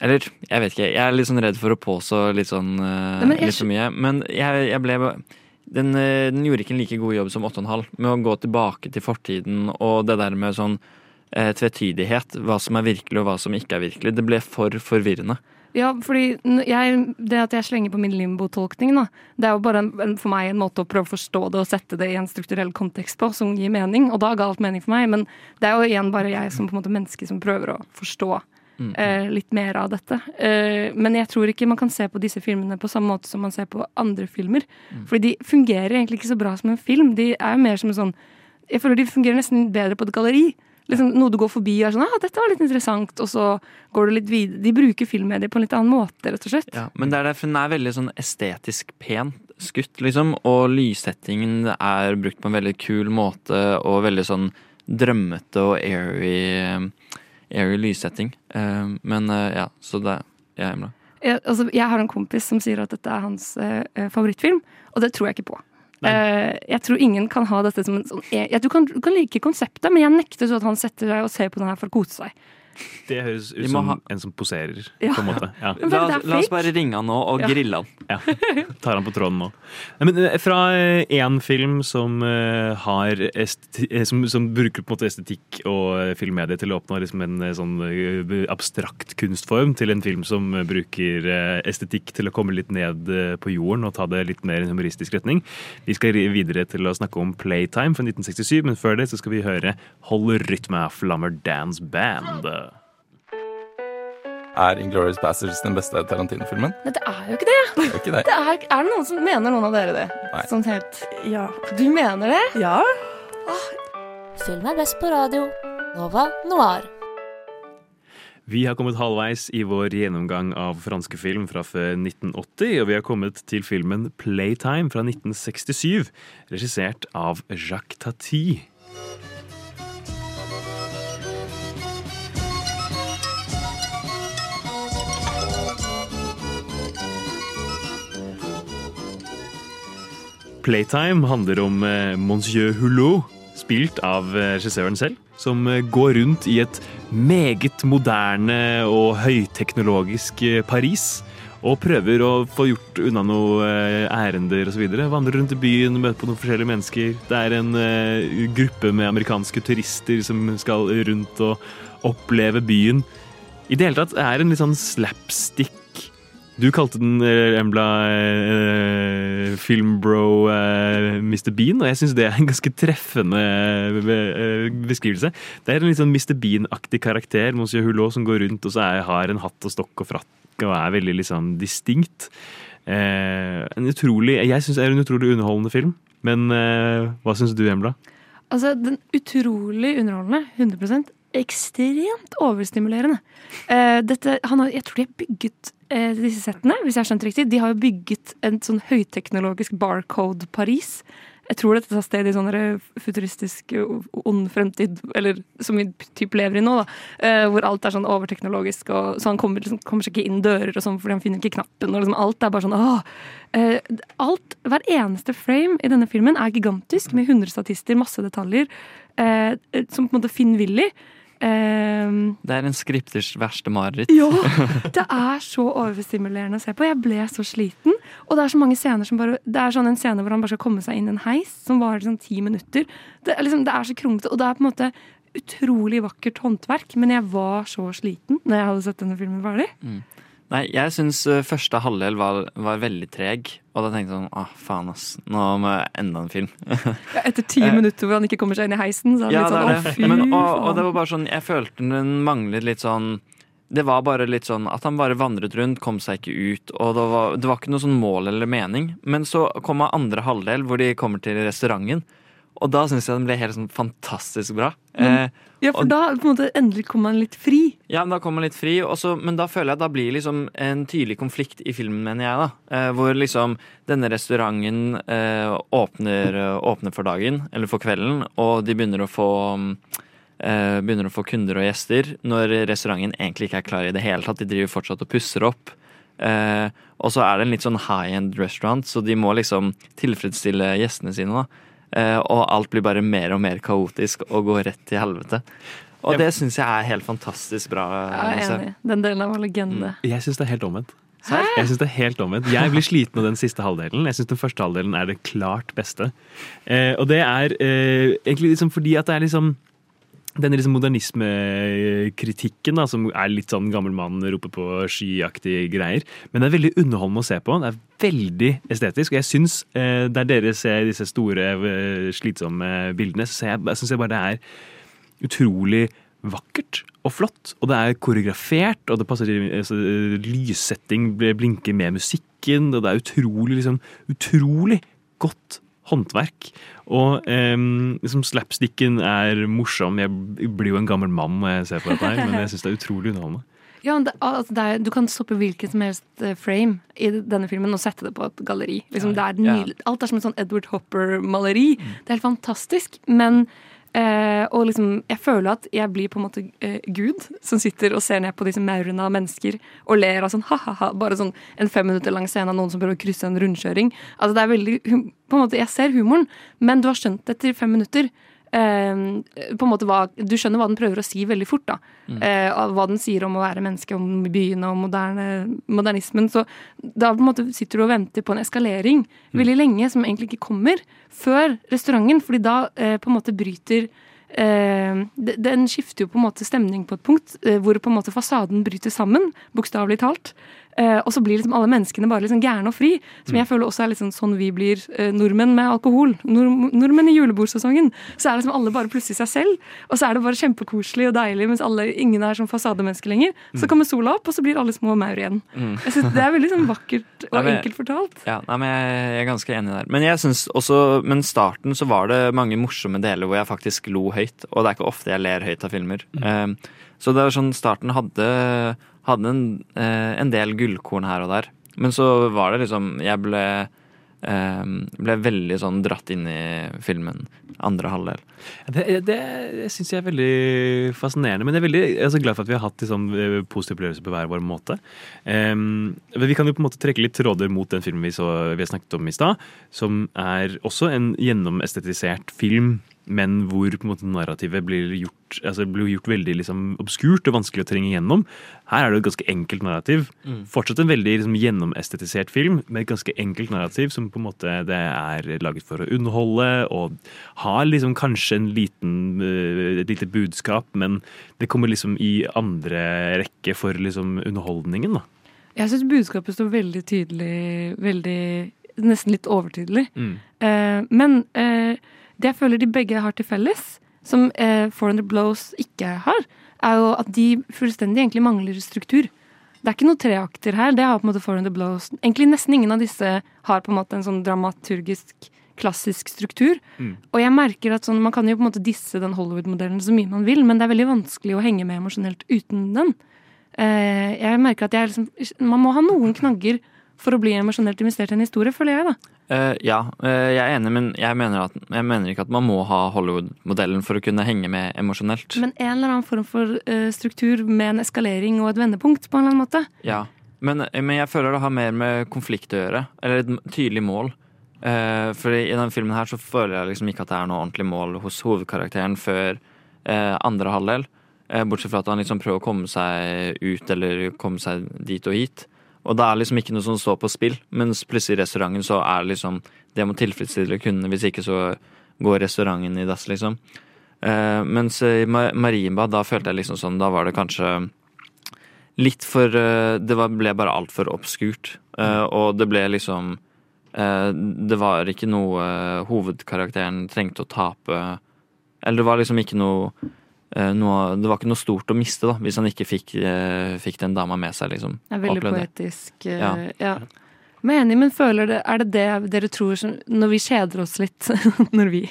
S2: Eller, jeg vet ikke. Jeg er litt sånn redd for å påstå litt sånn uh,
S3: Nei,
S2: litt for mye. Men jeg, jeg ble den, den gjorde ikke en like god jobb som åtte og en halv med å gå tilbake til fortiden og det der med sånn tvetydighet. Hva som er virkelig og hva som ikke er virkelig. Det ble for forvirrende.
S3: Ja, fordi jeg, Det at jeg slenger på min limbo-tolkning, da, det er jo bare en, en, for meg en måte å prøve å forstå det og sette det i en strukturell kontekst på, som gir mening. Og da ga alt mening for meg, men det er jo igjen bare jeg som på en måte menneske som prøver å forstå
S8: Mm.
S3: eh, litt mer av dette. Eh, men jeg tror ikke man kan se på disse filmene på samme måte som man ser på andre filmer. Fordi de fungerer egentlig ikke så bra som en film. De er jo mer som en sånn Jeg føler de fungerer nesten bedre på et galleri. Liksom, noe du går forbi og er sånn ah, 'dette var litt interessant', og så går du litt videre. De bruker filmmedier på en litt annen måte, rett og slett.
S2: Ja, men det er derfor den er veldig sånn estetisk pent skutt, liksom. Og lyssettingen er brukt på en veldig kul måte, og veldig sånn drømmete og airy, airy lyssetting. Eh, Men eh, ja, så det er Emla.
S3: Jeg, altså, jeg har en kompis som sier at dette er hans eh, favorittfilm, og det tror jeg ikke på. Eh, jeg tror ingen kan ha dette som en sånn jeg, jeg, du, kan, du kan like konseptet, men jeg nekter så at han setter seg og ser på den her for å kose seg.
S1: Det høres ut som
S2: ha-
S1: en som poserer,
S3: Ja.
S1: på en måte. Ja.
S2: La, la oss bare ringe han nå og
S3: Ja.
S2: grille han.
S1: Ja, tar han på tråden nå. Men eh, fra én film som, eh, har esti eh, som, som bruker på en måte estetikk og eh, filmmedie til å oppnå liksom en eh, sånn eh, abstrakt kunstform, til en film som eh, bruker eh, estetikk til å komme litt ned eh, på jorden og ta det litt mer i en humoristisk retning. Vi skal videre til å snakke om Playtime fra 1967, men før det så skal vi høre Hold rytme av Flammer Dance Band.
S8: Er Inglourious Basterds den beste Tarantino-filmen?
S3: Nei, det er jo ikke det!
S8: Det er ikke det.
S3: det er, er det noen som mener noen av dere det?
S8: Nei.
S3: Sånn helt
S4: Ja.
S3: Du mener det?
S4: ja.
S9: Film er best på radio. Nova Noir.
S1: Vi har kommet halvveis i vår gjennomgang av franske film fra før 1980, og vi har kommet til filmen Playtime fra 1967, regissert av Jacques Tati. Playtime handler om eh, Monsieur Hulot, spilt av eh, regissøren selv, som eh, går rundt i et meget moderne og høyteknologisk Paris. Og prøver å få gjort unna noen ærender osv. Vandrer rundt i byen, møter på noen forskjellige mennesker. Det er en gruppe med amerikanske turister som skal rundt og oppleve byen. I det hele tatt er det en litt sånn slapstick du kalte den eh, Embla eh, filmbro eh, Mr. Bean, og jeg syns det er en ganske treffende eh, beskrivelse. Det er en litt sånn Mr. Bean-aktig karakter, Monsieur Hulot, som går rundt og så er, har en hatt og stokk og frakk og er veldig liksom distinkt. Eh, en utrolig, jeg syns det er en utrolig underholdende film, men eh, hva syns du, Embla?
S3: Altså, den utrolig underholdende. 100% Ekstremt overstimulerende. Eh, dette, har, jeg tror de har bygget eh, disse settene, hvis jeg har skjønt riktig. De har jo bygget en sånn høyteknologisk barcode Paris. Jeg tror dette tar sted i sånn der futuristisk eh, ond fremtid, eller som vi typ lever i nå, da. Eh, hvor alt er sånn overteknologisk, og, så han kommer, liksom, kommer seg ikke inn dører og sånn fordi han finner ikke knappen. og liksom Alt er bare sånn åh. Eh, alt, Hver eneste frame i denne filmen er gigantisk, med 100 statister, masse detaljer, eh, som på en måte finner-Willy. Eh,
S2: Det er en skripters verste mareritt.
S3: ja! Det er så overstimulerende å se på. Jeg ble så sliten. Og det er så mange scener som bare Det er sånn en scene hvor han bare skal komme seg inn i en heis, som varer sånn ti minutter. Det er, liksom, det er så kronglete, og det er på en måte utrolig vakkert håndverk. Men jeg var så sliten når jeg hadde sett denne filmen ferdig.
S2: Nei, jeg syns eh, første halvdel var, var veldig treg. Og da tenkte jeg sånn Åh, faen, ass. Nå må jeg enda en film.
S3: Ja, etter ti
S2: Eh,
S3: minutter hvor han ikke kommer seg inn i heisen, så er det
S2: Ja,
S3: litt
S2: det
S3: sånn å, fy
S2: Men, og, og det var bare sånn Jeg følte den manglet litt sånn Det var bare litt sånn at han bare vandret rundt, kom seg ikke ut. Og det var, det var ikke noe sånn mål eller mening. Men så kommer andre halvdel, hvor de kommer til restauranten. Og da syns jeg den ble helt sånn fantastisk bra. Eh,
S3: Ja, for
S2: og-
S3: da på en måte endelig kom man litt fri.
S2: ja, men da kommer man litt fri, også, men da føler jeg at da blir liksom en tydelig konflikt i filmen, mener jeg. da. Eh, hvor liksom denne restauranten eh, åpner, åpner for dagen, eller for kvelden, og de begynner å få eh, begynner å få kunder og gjester, når restauranten egentlig ikke er klar i det hele tatt. De driver fortsatt og pusser opp. Eh, og så er det en litt sånn high end restaurant, så de må liksom tilfredsstille gjestene sine. da. Eh, og alt blir bare mer og mer kaotisk og går rett til helvete. Og det syns jeg er helt fantastisk bra.
S3: Jeg er enig. Den delen av var legende.
S1: Jeg syns det er helt omvendt.
S2: Hæ?
S1: Jeg synes det er helt omvendt. Jeg blir sliten av den siste halvdelen. Jeg syns den første halvdelen er det klart beste. Eh, og det er eh, egentlig liksom fordi at det er liksom denne liksom modernismekritikken, som er litt sånn gammel mann roper på skyaktige greier. Men det er veldig underholdende å se på. Det er veldig estetisk. Og jeg syns, eh, der dere ser disse store, eh, slitsomme bildene, så jeg, jeg synes jeg bare det er utrolig vakkert og flott. Og det er koreografert, og det passer til altså, lyssetting blinker med musikken, og det er utrolig, liksom, utrolig godt håndverk. Og eh, liksom slapsticken er morsom. Jeg blir jo en gammel mann når jeg ser på dette her, men jeg syns det er utrolig underholdende.
S3: Ja, det, altså det er, Du kan stoppe hvilken som helst eh, frame i denne filmen og sette det på et galleri. Liksom, er nydelig. Alt er som et sånn Edward Hopper-maleri. Det er helt fantastisk. Men eh, og liksom, jeg føler at jeg blir på en måte eh, Gud som sitter og ser ned på disse maurene av mennesker og ler av sånn ha-ha-ha. Bare sånn en fem minutter lang scene av noen som prøver å krysse en rundkjøring. Altså det er veldig, på en måte, Jeg ser humoren, men du har skjønt det etter fem minutter. Eh, på en måte hva, Du skjønner hva den prøver å si veldig fort. da
S2: Mm.
S3: eh, Hva den sier om å være menneske, om byen og moderne, modernismen. Så da på en måte sitter du og venter på en eskalering veldig lenge, som egentlig ikke kommer før restauranten. fordi da eh, på en måte bryter eh, Den skifter jo på en måte stemning på et punkt hvor på en måte fasaden bryter sammen, bokstavelig talt. Eh, og så blir liksom alle menneskene bare liksom gærne og fri. Som jeg føler også er liksom sånn vi blir eh, nordmenn med alkohol. Nord nordmenn i julebordsesongen. Så er liksom alle bare plutselig seg selv. Og så er det bare kjempekoselig og deilig, mens alle, ingen er sånn fasademennesker lenger. Så
S2: Mm.
S3: kommer sola opp, og så blir alle små maur igjen.
S2: Mm.
S3: Jeg synes Det er veldig sånn vakkert
S2: og
S3: og
S2: men-
S3: enkelt fortalt.
S2: Ja, nei, men jeg, jeg er ganske enig der. Men jeg synes også, men starten så var det mange morsomme deler hvor jeg faktisk lo høyt. Og det er ikke ofte jeg ler høyt av filmer. Eh, så det er sånn, starten hadde, hadde en, eh, en del gullkorn her og der. Men så var det liksom Jeg ble, eh, ble veldig sånn dratt inn i filmen andre halvdel.
S1: Det, det syns jeg er veldig fascinerende. Men jeg er veldig jeg er så glad for at vi har hatt liksom, eh, positive opplevelser på hver vår måte. Um, men vi kan jo på en måte trekke litt tråder mot den filmen vi, så, vi har snakket om i stad, som er også en gjennomestetisert film, men hvor på en måte narrativet blir gjort, altså, blir gjort veldig liksom, obskurt og vanskelig å trenge gjennom. Her er det et ganske enkelt narrativ.
S2: Mm.
S1: Fortsatt en veldig liksom, gjennomestetisert film, med et ganske enkelt narrativ som på en måte det er laget for å underholde og har liksom kanskje en liten, eh, et lite budskap, men det kommer liksom i andre rekke for liksom underholdningen, da.
S3: Jeg syns budskapet står veldig tydelig, veldig Nesten litt overtydelig.
S1: Mm.
S3: Eh, men eh, det jeg føler de begge har til felles, som eh, 400 Blows ikke har, er jo at de fullstendig egentlig mangler struktur. Det er ikke noe treakter her. Det har på en måte 400 Blows. Egentlig nesten ingen av disse har på en måte en sånn dramaturgisk, klassisk struktur.
S1: Mm.
S3: Og jeg merker at sånn, Man kan jo på en måte disse den Hollywood-modellen så mye man vil, men det er veldig vanskelig å henge med emosjonelt uten den. Eh, jeg merker at jeg liksom, Man må ha noen knagger for å bli emosjonelt investert i en historie, føler jeg. da.
S2: Uh, ja, uh, jeg er enig, men jeg mener, at, jeg mener ikke at man må ha Hollywood-modellen for å kunne henge med emosjonelt.
S3: Men en eller annen form for uh, struktur med en eskalering og et vendepunkt, på en eller annen måte.
S2: Ja, men, men jeg føler det har mer med konflikt å gjøre. Eller et tydelig mål. Eh, for i denne filmen her så føler jeg liksom ikke at det er noe ordentlig mål hos hovedkarakteren før eh, andre halvdel. Eh, bortsett fra at han liksom prøver å komme seg ut eller komme seg dit og hit. Og det er liksom ikke noe som står på spill, mens plutselig i restauranten så er det liksom Det må tilfredsstille kundene, hvis ikke så går restauranten i dass, liksom. Mens i Ma- Marienbad, da følte jeg liksom sånn Da var det kanskje litt for Det ble bare altfor obskurt. Og det ble liksom Det var ikke noe eh, hovedkarakteren trengte å tape Eller det var liksom ikke noe, eh, noe Det var ikke noe stort å miste, da, hvis han ikke fikk, eh, fikk den dama med seg, liksom.
S3: Det er veldig poetisk. eh,
S2: Ja.
S3: ja. Menig, men føler det, er det det dere tror som, når vi kjeder oss litt når vi,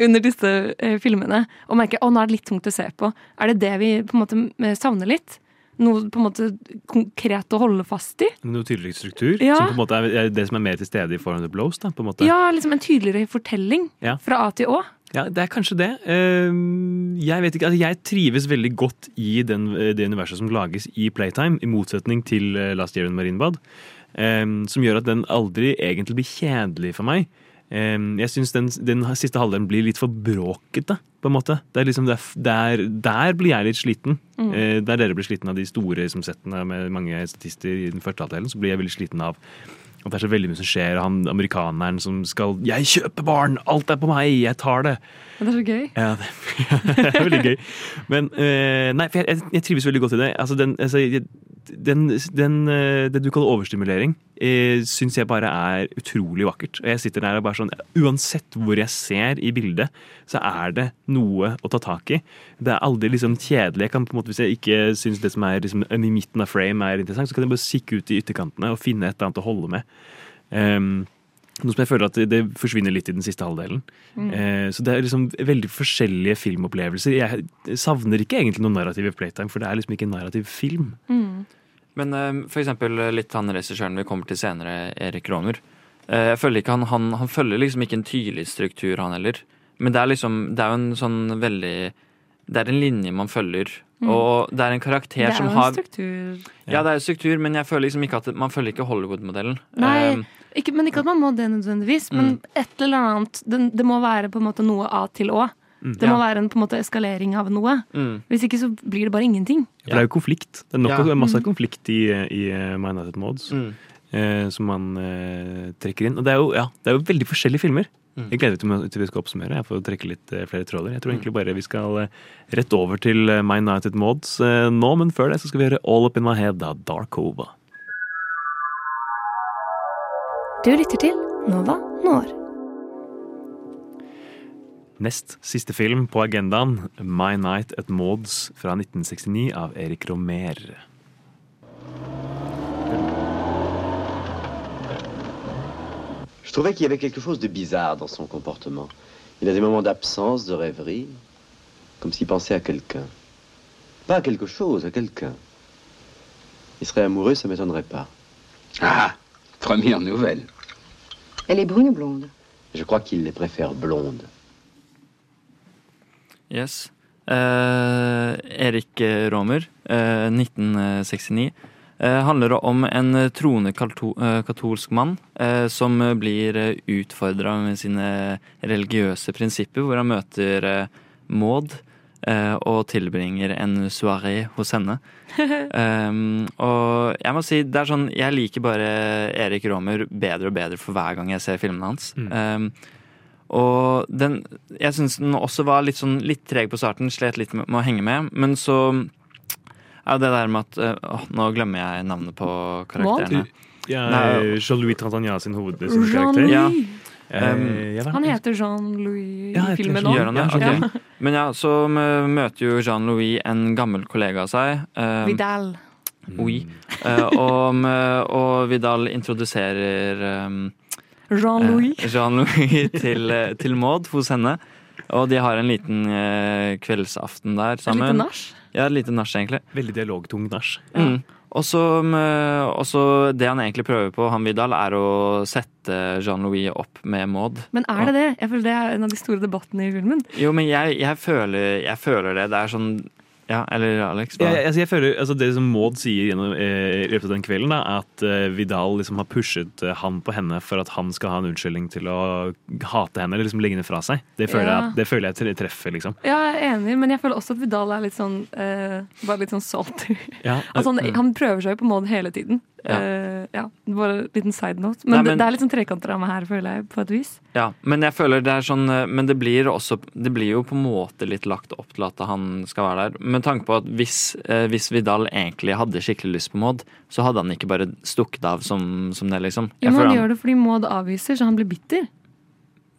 S3: under disse eh, filmene og merker å nå er det litt tungt å se på, er det det vi på en måte eh, savner litt? Noe på en måte konkret å holde fast i?
S1: Noe tydeligere struktur,
S3: Ja.
S1: som på en måte er det som er mer til stede i Foreign the Blows. da, på en måte.
S3: Ja, liksom en tydeligere fortelling
S1: Ja.
S3: fra A til Å.
S1: Ja, det er kanskje det. Ehm, Jeg vet ikke, altså jeg trives veldig godt i den, det universet som lages i Playtime, i motsetning til eh, Last Year in Marienbad. ehm, Som gjør at den aldri egentlig blir kjedelig for meg. Jeg syns den, den siste halvdelen blir litt for bråkete, på en måte. Det er liksom, det er, der, der blir jeg litt sliten.
S10: Mm.
S1: Eh, Der dere blir sliten av de store som settene med mange statister i den første halvdelen, så blir jeg veldig sliten av at det er så veldig mye som skjer. Han amerikaneren som skal 'Jeg kjøper barn! Alt er på meg! Jeg tar det!'
S3: Det er så gøy.
S1: Ja, det, det er veldig gøy. Men eh, nei, for jeg, jeg, jeg trives veldig godt i det. Altså, den, altså, jeg, den, den, eh, det du kaller overstimulering, eh, syns jeg bare er utrolig vakkert. Og jeg sitter der og bare sånn Uansett hvor jeg ser i bildet, så er det noe å ta tak i. Det er aldri liksom kjedelig. Jeg kan på en måte, Hvis jeg ikke syns det som er liksom, i midten av frame er interessant, så kan jeg bare kikke ut i ytterkantene og finne et eller annet å holde med. Ehm, Noe som jeg føler at det, forsvinner litt i den siste halvdelen.
S3: Mm.
S1: Eh, så det er liksom veldig forskjellige filmopplevelser. Jeg savner ikke egentlig noen narrativ i Playtime, for det er liksom ikke en narrativ film.
S3: Mm.
S2: Men eh, for eksempel litt han regissøren vi kommer til senere, Erik Romer. Eh, jeg føler ikke han, han, han følger liksom ikke en tydelig struktur, han heller. Men det er liksom Det er jo en sånn veldig Det er en linje man følger.
S3: Mm.
S2: Og det er en karakter
S3: Det er
S2: som
S3: jo en
S2: har
S3: struktur.
S2: Ja, det er struktur, men jeg føler liksom ikke at man følger ikke Hollywood-modellen.
S3: Nei,
S2: Um,
S3: ikke, men ikke at man må det nødvendigvis. Men
S2: Mm.
S3: et eller annet det, det må være på en måte noe A til Å.
S1: Mm.
S3: Det må
S2: Ja.
S3: være en på en måte eskalering av noe.
S2: Mm.
S3: Hvis ikke så blir det bare ingenting.
S1: For det er jo konflikt. Det er nok
S2: Ja.
S1: masse
S3: Mm.
S1: konflikt i, i eh, My United Mods.
S2: Mm.
S1: Eh, som man eh, trekker inn. Og det er jo, ja, det er jo veldig forskjellige filmer.
S2: Mm.
S1: Jeg gleder meg til, vi skal oppsummere. Jeg får trekke litt eh, flere tråder. Jeg tror egentlig bare vi skal eh, rett over til My United Mods eh, nå, men før det så skal vi gjøre All Up In My Head av Darkova.
S3: Du lytter til Nova Når.
S1: Nest siste film på agendaen, My Night at Mods fra 1969 av Erik Romer.
S10: Je trouvais qu'il y avait quelque chose de bizarre dans son comportement. Il a des moments d'absence, de rêverie, comme s'il pensait à quelqu'un. Pas à quelque chose, à quelqu'un. Il serait amoureux, ça m'étonnerait pas.
S11: Ah, première nouvelle.
S7: Elle est brune ou blonde
S10: Je crois qu'il les préfère blondes.
S2: Yes. Eh, Erik Romer, eh, 1969. eh, handler om en troende eh, katolsk mann eh, som blir eh, utfordra med sine religiøse prinsipper, hvor han møter Maud og tilbringer en soiré hos henne. Um, og jeg må si, det er sånn Jeg liker bare Erik Romer bedre og bedre for hver gang jeg ser filmene hans. Um, og den Jeg syns den også var litt sånn litt treg på starten, slet litt med, med å henge med. Men så er det der med at eh, Nå glemmer jeg navnet på karakterene.
S1: Ja, Jean-Louis Trantagnas sin hovedkarakter.
S2: Ja.
S1: Eh,
S2: Um,
S3: Han heter Jean-Louis
S1: Ja,
S3: i filmen
S1: nå
S3: òg.
S1: Ja,
S2: okay. Men ja, så eh, møter jo Jean-Louis en gammel kollega av seg. Um,
S3: Vidal.
S2: Oui. Uh, og, og Vidal introduserer um,
S3: Jean-Louis.
S2: uh, Jean-Louis til, eh, til Maud hos henne. Og de har en liten uh, kveldsaften der
S3: Et
S2: sammen.
S3: lite nach.
S2: Ja, et lite nach, egentlig.
S1: Veldig dialogtung nach.
S2: Mm. Og så og så det han egentlig prøver på, han Vidal, er å sette Jean-Louis opp med Maud.
S3: Men er det det? Jeg føler det er en av de store debattene i filmen.
S2: Jo, men jeg, jeg, føler, jeg føler det. Det er sånn Ja, eller Alex? hva?
S1: Jeg, altså jeg føler, altså Det som Maud sier gjennom, eh, i løpet av den kvelden, er at eh, Vidal liksom har pushet eh, han på henne for at han skal ha en unnskyldning til å hate henne eller liksom legge henne fra seg. Det føler,
S3: Ja.
S1: jeg, det føler jeg treffer, liksom.
S3: Ja, jeg er enig, men jeg føler også at Vidal er litt sånn eh, Bare litt sånn salty.
S1: Ja.
S3: altså, han,
S2: Mm.
S3: han prøver seg jo på Maud hele tiden.
S2: Ja.
S3: Uh, ja, bare en liten side note. Men,
S2: Nei,
S3: det,
S2: men-
S3: det er litt sånn trekantdrama her, føler jeg, på et vis.
S2: Ja, men jeg føler det er sånn eh, Men det blir også Det blir jo på en måte litt lagt opp til at han skal være der. Med tanke på at hvis, eh, hvis Vidal egentlig hadde skikkelig lyst på Maud, så hadde han ikke bare stukket av som, som det, liksom.
S3: Jo, men
S2: han,
S3: han gjør det fordi Maud avviser, så han blir bitter.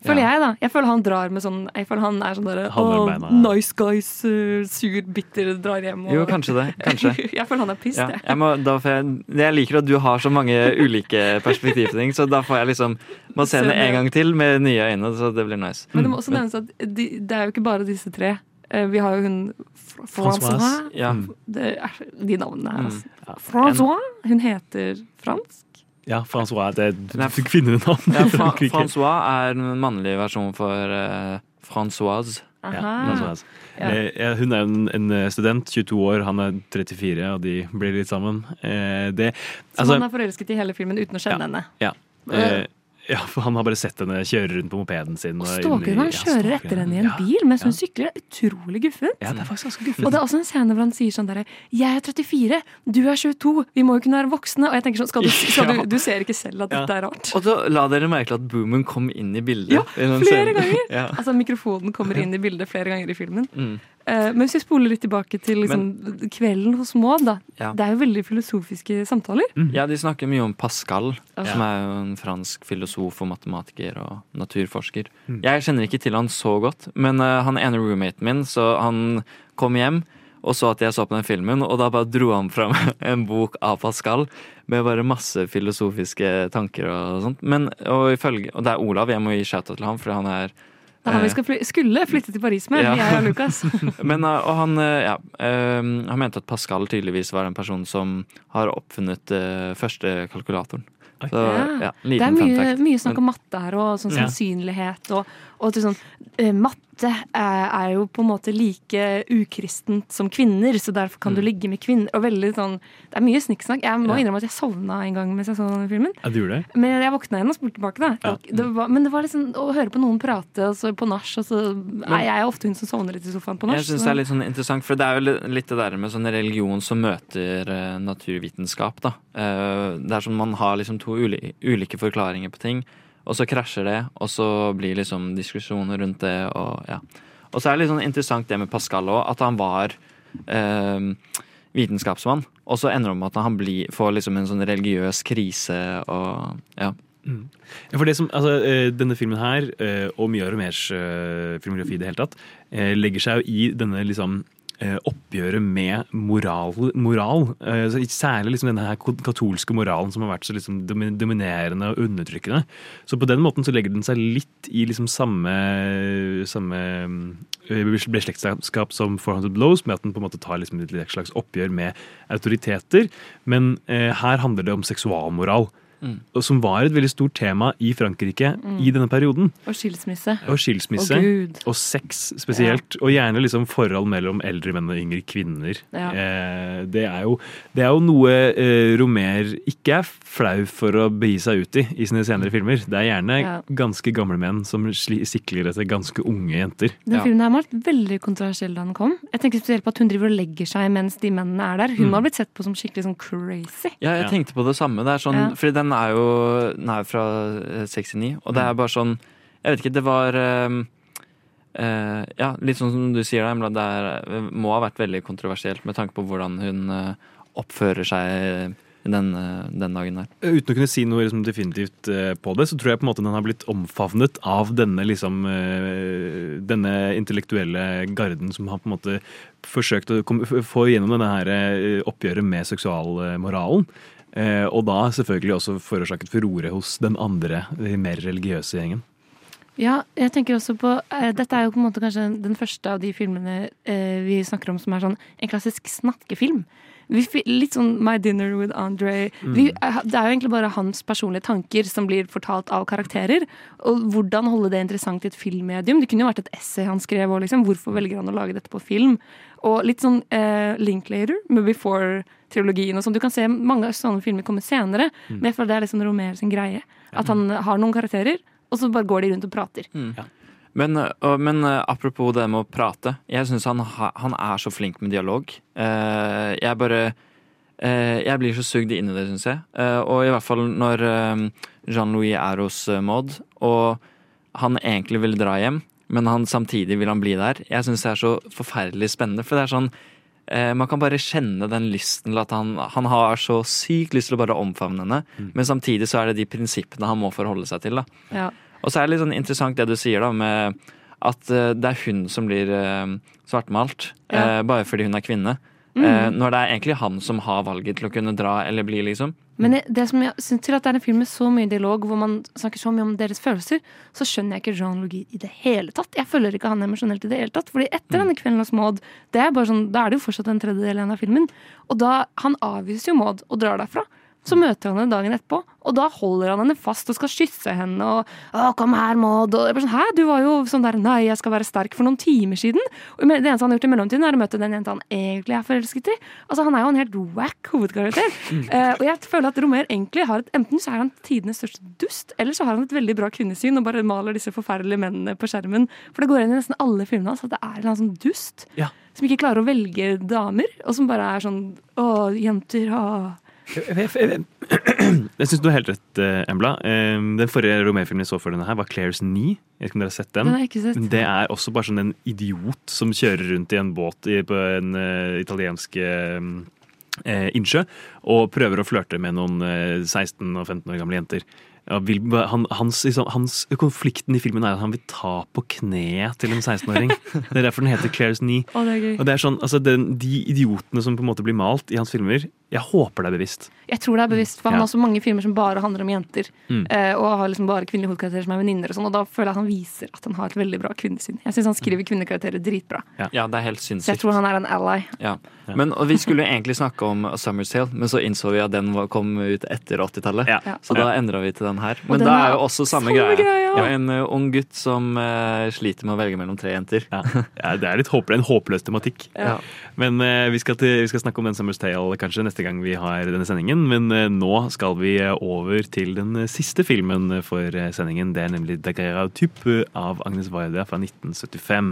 S3: Føler
S2: Ja.
S3: jeg, da. Jeg føler han drar med sånn Jeg føler han er sånn derre
S1: oh,
S3: Nice guys, uh, sur, bitter, drar hjem og
S2: Jo, kanskje det. Kanskje.
S3: jeg føler han er pissed,
S2: Ja,
S3: jeg.
S2: må, jeg, jeg liker at du har så mange ulike perspektiv til ting, så da får jeg liksom må se
S3: henne
S2: en gang til med nye øyne, så det blir nice.
S3: Men det må også nevnes at de, det er jo ikke bare disse tre. Eh, Vi har jo hun Fr-
S1: Françoise.
S3: Françoise.
S2: Ja.
S3: De navnene her,
S2: Mm.
S3: altså. François. Hun heter fransk.
S1: Ja, Francois. Det
S2: Nei,
S1: er kvinnenavn.
S2: Ja, Fra, Francois er en mannlig versjon for uh, Françoise.
S1: Ja,
S3: Aha.
S1: Francoise.
S3: Ja.
S1: Eh, ja, hun er jo en, en student, 22 år, han er 34, og de blir litt sammen. Eh, det, altså, så
S3: han er forelsket i hele filmen uten å kjenne henne.
S1: ja, eh, ja, for han har bare sett henne kjøre rundt på mopeden sin.
S3: Og stalker henne. Han kjører
S1: ja,
S3: etter henne i en
S1: Ja.
S3: bil mens hun sykler. Det er utrolig guffent.
S1: Ja, det er faktisk ganske
S3: Og det er også en scene hvor han sier sånn derre Jeg er 34, du er 22, vi må jo kunne være voksne. Og jeg tenker sånn, skal du, skal du, du ser ikke selv at dette er rart?
S2: Og så la dere merke til at boomen kom inn i bildet.
S3: Ja, flere ganger.
S2: Ja.
S3: Altså Mikrofonen kommer inn i bildet flere ganger i filmen.
S2: Mm.
S3: Eh, men hvis vi spoler litt tilbake til liksom, kvelden hos Maud, da.
S2: Ja.
S3: Det er jo veldig filosofiske samtaler.
S2: ja, de snakker mye om Pascal,
S3: Ja.
S2: som er jo en fransk filosof og matematiker og naturforsker.
S1: Mm.
S2: Jeg kjenner ikke til han så godt, men uh, han ene roommaten min, så han kom hjem, og så at jeg så på den filmen, og da bare dro han fram en bok av Pascal med bare masse filosofiske tanker og sånt. Men, og, ifølge, og det er Olav, jeg må gi shout-out til ham, for han er
S3: Det er han vi
S2: eh,
S3: skal fly skulle flytte til Paris med,
S2: Ja.
S3: jeg og Lukas.
S2: Men, uh, og han, uh, ja, han mente at Pascal tydeligvis var en person som har oppfunnet første kalkulatoren. Så, ja,
S3: det er mye, mye snakk om matte her, og sånn sannsynlighet. Og, og til sånn, eh, matte er, er jo på en måte like ukristent som kvinner, så derfor kan du ligge med kvinner. Og veldig sånn, Det er mye snikksnakk. Jeg må
S1: Ja.
S3: innrømme at jeg sovna en gang mens jeg så den filmen.
S1: Ja, du gjorde det?
S3: Men jeg våkna igjen og spurte tilbake. da.
S1: Ja.
S3: Det var, men det var liksom å høre på noen prate og så på nach, og så Nei, jeg er ofte hun som sovner litt i sofaen på nach.
S2: Jeg synes det er litt sånn interessant, for det er jo litt det der med sånn religion som møter eh, naturvitenskap, da. Eh, det er som man har liksom to ulike forklaringer på ting, og så krasjer det, og så blir liksom diskusjoner rundt det, og ja. Og så er det litt sånn interessant det med Pascal òg, at han var eh, vitenskapsmann, og så ender det med at han blir, får liksom en sånn religiøs krise og ja.
S1: Mm. For det som, altså, eh, Denne filmen her, eh, og mye av Romers eh, filmografi i det hele tatt, legger seg jo i denne liksom oppgjøret med moral. moral. Eh, Særlig liksom denne her katolske moralen som har vært så liksom dominerende og undertrykkende. Så på den måten så legger den seg litt i liksom samme, samme eh, beslektskap som 400 Blows, med at den på en måte tar liksom et slags oppgjør med autoriteter. Men eh, her handler det om seksualmoral.
S2: Mm.
S1: Som var et veldig stort tema i Frankrike
S3: Mm.
S1: i denne perioden.
S3: Og skilsmisse.
S1: Og skilsmisse.
S3: Og, Gud.
S1: og sex spesielt. Og gjerne liksom forhold mellom eldre menn og yngre kvinner.
S3: Ja.
S1: Eh, det, er jo, det er jo noe eh, Romer ikke er flau for å begi seg ut i i sine senere filmer. Det er gjerne
S3: Ja.
S1: ganske gamle menn som sikler etter ganske unge jenter.
S3: Den filmen her var veldig kontroversiell da den kom. Jeg tenker spesielt på at Hun driver og legger seg mens de mennene er der. Hun
S2: Mm.
S3: har blitt sett på som skikkelig sånn crazy.
S2: Ja, jeg tenkte på det samme. Det er sånn,
S3: Ja.
S2: Fordi den er jo den er fra eh, 69, og det er bare sånn Jeg vet ikke, det var eh, Ja, litt sånn som du sier, da, det er, må ha vært veldig kontroversielt med tanke på hvordan hun uh, oppfører seg den, eh, den dagen der.
S1: Uten å kunne si noe liksom, definitivt eh, på det, så tror jeg på en måte den har blitt omfavnet av denne liksom eh, denne intellektuelle garden som har på en måte forsøkt å komme, få gjennom denne her eh, oppgjøret med seksualmoralen. Eh, og da selvfølgelig også forårsaket furore hos den andre, den mer religiøse gjengen.
S3: Ja, jeg tenker også på eh, Dette er jo på en måte kanskje den første av de filmene eh, vi snakker om som er sånn en klassisk snakkefilm. Vi, litt sånn My Dinner with Andre. Vi, eh, det er jo egentlig bare hans personlige tanker som blir fortalt av karakterer. Og hvordan holde det interessant i et filmmedium. Det kunne jo vært et essay han skrev òg, liksom. Hvorfor velger han å lage dette på film? Og litt sånn eh, Linklater med Before-trilogien og sånn. Du kan se mange sånne filmer komme senere,
S2: Mm.
S3: men jeg føler det er liksom Romer sin greie. At han har noen karakterer, og så bare går de rundt og prater.
S2: Mm. eh, og, men eh, apropos det med å prate. Jeg syns han, han er så flink med dialog. Eh, jeg bare eh, Jeg blir så sugd inn i det, syns jeg. Eh, og i hvert fall når eh, Jean-Louis er hos eh, Maud, og han egentlig vil dra hjem, men han samtidig vil han bli der. Jeg syns det er så forferdelig spennende, for det er sånn eh, man kan bare kjenne den lysten til at han, han har så sykt lyst til å bare omfavne henne, men samtidig så er det de prinsippene han må forholde seg til. da.
S3: Ja.
S2: Og så er det litt sånn interessant det du sier da, med at eh, det er hun som blir eh, svartmalt,
S3: Ja.
S2: eh, bare fordi hun er kvinne.
S3: Mm.
S2: Eh, når det er egentlig han som har valget til å kunne dra eller bli, liksom.
S3: Men det, det som jeg synes til at det er en film med så mye dialog, hvor man snakker så mye om deres følelser, så skjønner jeg ikke Jean Logie i det hele tatt. Jeg følger ikke han emosjonelt i det hele tatt. Fordi etter denne kvelden hos Maud, det er bare sånn, da er det jo fortsatt en tredjedel igjen av filmen. Og da, han avviser jo Maud og drar derfra. Så møter han henne dagen etterpå, og da holder han henne fast og skal kysse henne. og å, 'Kom her, Maud.' Og jeg bare sånn, 'Hæ, du var jo sånn der 'Nei, jeg skal være sterk' for noen timer siden'. Og det eneste han har gjort i mellomtiden, er å møte den jenta han egentlig er forelsket i. Altså, Han er jo en helt wack hovedkarakter. uh, og jeg føler at Romer egentlig har et Enten så er han tidenes største dust, eller så har han et veldig bra kvinnesyn og bare maler disse forferdelige mennene på skjermen. For det går igjen i nesten alle filmene hans at det er en annen sånn dust
S1: Ja.
S3: som ikke klarer å velge damer, og som bare er sånn 'Å, jenter, å'.
S1: Jeg, jeg, syns du har helt rett, eh, Embla. Eh, Den forrige Romer-filmen jeg så for denne her, var Claire's Knee. Jeg vet ikke om dere har sett den?
S3: Den har ikke sett.
S1: Det er også bare sånn en idiot som kjører rundt i en båt på en uh, italiensk uh, innsjø og prøver å flørte med noen uh, 16 og 15 år gamle jenter. ja, vil, han, hans, liksom, hans Konflikten i filmen er at han vil ta på kneet til en 16-åring. Det er derfor den heter Claire's Knee.
S3: Oh, det.
S1: Og det er sånn, altså den, De idiotene som på en måte blir malt i hans filmer, jeg håper det er bevisst.
S3: Jeg tror det er bevisst, for han
S1: Ja.
S3: har så mange filmer som bare handler om jenter.
S1: Mm.
S3: eh, og har liksom bare kvinnelige hovedkarakterer som er venninner. Og sånn, og da føler jeg at han viser at han har et veldig bra kvinnesyn. Jeg syns han skriver kvinnekarakterer dritbra.
S2: Ja, det er helt
S3: Så jeg tror han er en ally.
S2: Ja. Men, og vi skulle egentlig snakke om A Summer's Tale, men så innså vi at den kom ut etter 80-tallet.
S3: Ja.
S2: Så da
S3: Ja.
S2: endra vi til den her. Men
S3: den
S2: det
S3: er
S2: jo også samme,
S3: samme
S2: greie. Ja, en uh, ung gutt som uh, sliter med å velge mellom tre jenter.
S1: Ja, det er litt håpløs, en håpløs tematikk.
S2: Ja.
S1: Men uh, vi, skal til, vi skal snakke om den Summer's Tale kanskje neste gang vi har denne sendingen. Men eh, nå skal vi eh, over til den eh, siste filmen for sendingen. Det er nemlig Daguerreotype av Agnes Varda fra 1975.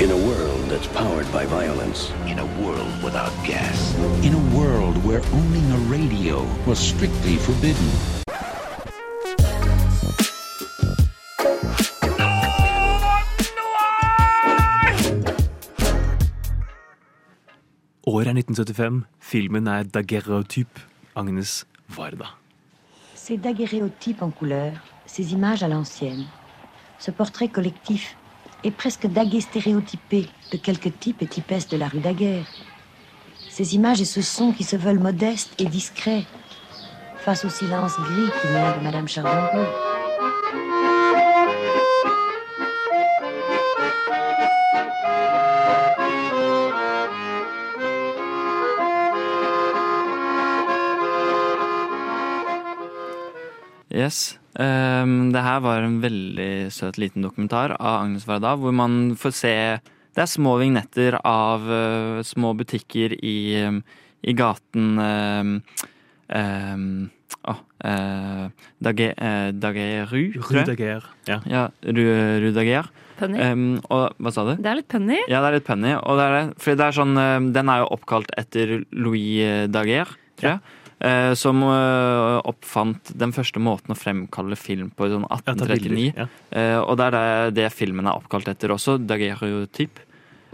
S12: In a world that's powered by violence. In a world without gas. In a world where owning a radio was strictly forbidden.
S1: Året er 1975. Filmen er Daguerreotype. Agnes Varda.
S13: Ces daguerréotypes en couleur, ces images à l'ancienne, ce portrait collectif est presque daguestéréotypé de quelques types et typesses de la rue Daguerre. Ces images et ce son qui se veulent modestes et discrets face au silence gris qui vient de Madame Chardon.
S2: Yes. Um, det her var en veldig søt liten dokumentar av Agnes Varda, hvor man får se Det er små vignetter av uh, små butikker i, um, i gaten um, um, Å uh, Daguerre, uh, Daguerre
S1: Rue
S2: jeg.
S1: Ja.
S2: Ja, Rue, Rue.
S3: Penny.
S2: Um, og hva sa du?
S3: Det er litt penny.
S2: Ja, det er litt penny. Og det er det. Fordi det er sånn, eh, den er jo oppkalt etter Louis Daguerre, tror jeg. eh, Som eh, oppfant den første måten å fremkalle film på i sånn
S1: Ja,
S2: 1839.
S1: bilder, ja.
S2: Eh, Og det er det, det filmen er oppkalt etter også. Daguerreotyp.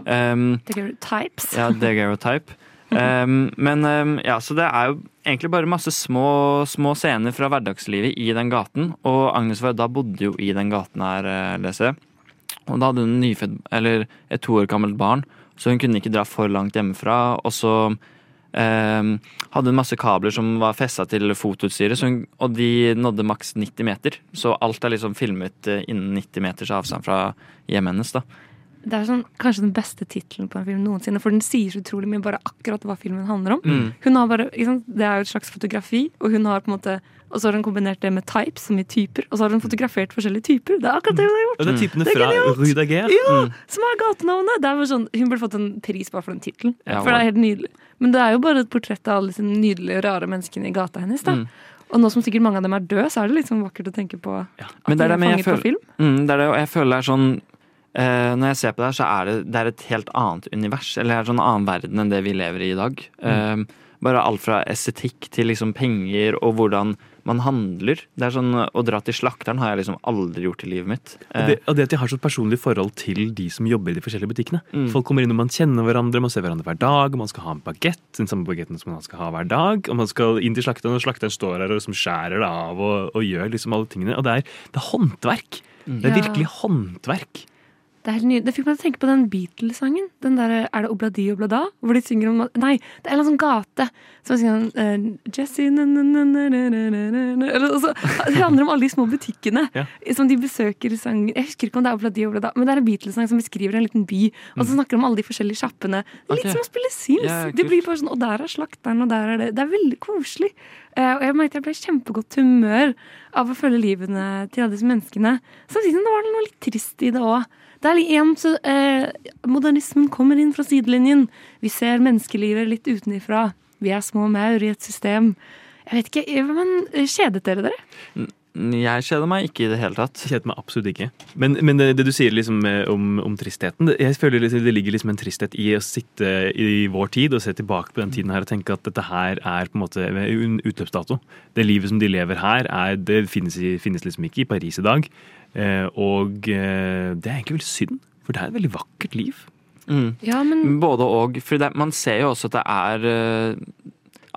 S2: Um,
S3: Daguerreotypes.
S2: ja, daguerreotype. Um, men um, ja, så det er jo egentlig bare masse små, små scener fra hverdagslivet i den gaten. Og Agnes Varda bodde jo i den gaten her, eh, leser jeg. Og da hadde hun nyfød, eller et to år gammelt barn, så hun kunne ikke dra for langt hjemmefra. Og så hadde en masse kabler som var festa til fotoutstyret, og de nådde maks 90 meter. Så alt er liksom filmet eh, innen 90 meters avstand fra hjemmet hennes. da.
S3: Det er sånn, kanskje den beste tittelen på en film noensinne, for den sier så utrolig mye bare akkurat hva filmen handler om.
S2: Mm.
S3: Hun har bare, liksom. Det er jo et slags fotografi, og hun har på en måte og så har hun kombinert det med types, som i typer, og så har hun fotografert forskjellige typer. Det er akkurat det hun har gjort.
S1: Mm. det er typene
S3: Det er
S1: fra. Rue.
S3: Ja,
S1: Mm.
S3: som er gatenavnet. Det er sånn, hun burde fått en pris bare for den tittelen.
S2: Ja,
S3: for det er helt nydelig. Men det er jo bare et portrett av alle disse nydelige, rare menneskene i gata hennes. da.
S2: Mm.
S3: Og nå som sikkert mange av dem er døde, så er det sånn vakkert å tenke på at
S2: Men det er
S3: de er fanget på film.
S2: mm, det er det, og jeg føler det er sånn eh, Når jeg ser på det her, så er det, det er et helt annet univers. Eller er sånn annen verden enn det vi lever i i dag. Eh, bare alt fra estetikk til liksom penger og hvordan man handler. Det er sånn, Å dra til slakteren har jeg liksom aldri gjort i livet mitt.
S1: Og det, og det at jeg har så personlig forhold til de som jobber i de forskjellige butikkene.
S2: Mm.
S1: Folk kommer inn og man kjenner hverandre, man ser hverandre hver dag, man skal ha en bagett, den samme bagetten som man skal ha hver dag. Og man skal inn til slakteren, og slakteren står her og liksom skjærer det av og, og gjør liksom alle tingene. Og det er, det er håndverk! Det er virkelig håndverk.
S3: Det, det fikk meg til å tenke på den Beatles-sangen. Den der, Er det Obladi Oblada? Hvor de synger om Nei, det er en sånn gate som synger sånn uh, Jessie. Eller, altså, Det handler om alle de små butikkene
S1: Ja.
S3: som de besøker i sangen. Jeg husker ikke om det er Obladi Oblada, men det er en Beatles-sang som beskriver en liten by, og så snakker de om alle de forskjellige sjappene. Litt
S2: okay.
S3: som å spille Sims.
S2: Yeah,
S3: det blir bare sånn, Og der er slakteren, og der er det Det er veldig koselig. Uh, og jeg merket jeg ble i kjempegodt humør av å følge livene til alle disse menneskene. Samtidig som det var noe litt trist i det òg. Det er litt igjen så eh, Modernismen kommer inn fra sidelinjen. Vi ser menneskelivet litt utenifra. Vi er små maur i et system. Jeg vet ikke, eh, men eh, Kjedet dere dere?
S2: Jeg kjeder meg ikke i det hele tatt.
S1: Kjeder meg absolutt ikke. Men, men det, det du sier liksom eh, om, om tristheten Jeg føler liksom, det ligger liksom en tristhet i å sitte i vår tid og se tilbake på den tiden her og tenke at dette her er på en måte en utløpsdato. Det livet som de lever her, er, det finnes, finnes liksom ikke i Paris i dag. Eh, og eh, det er egentlig veldig synd, for det er et veldig vakkert liv.
S2: Mm.
S3: Ja, men
S2: Både og. For det, man ser jo også at det er eh,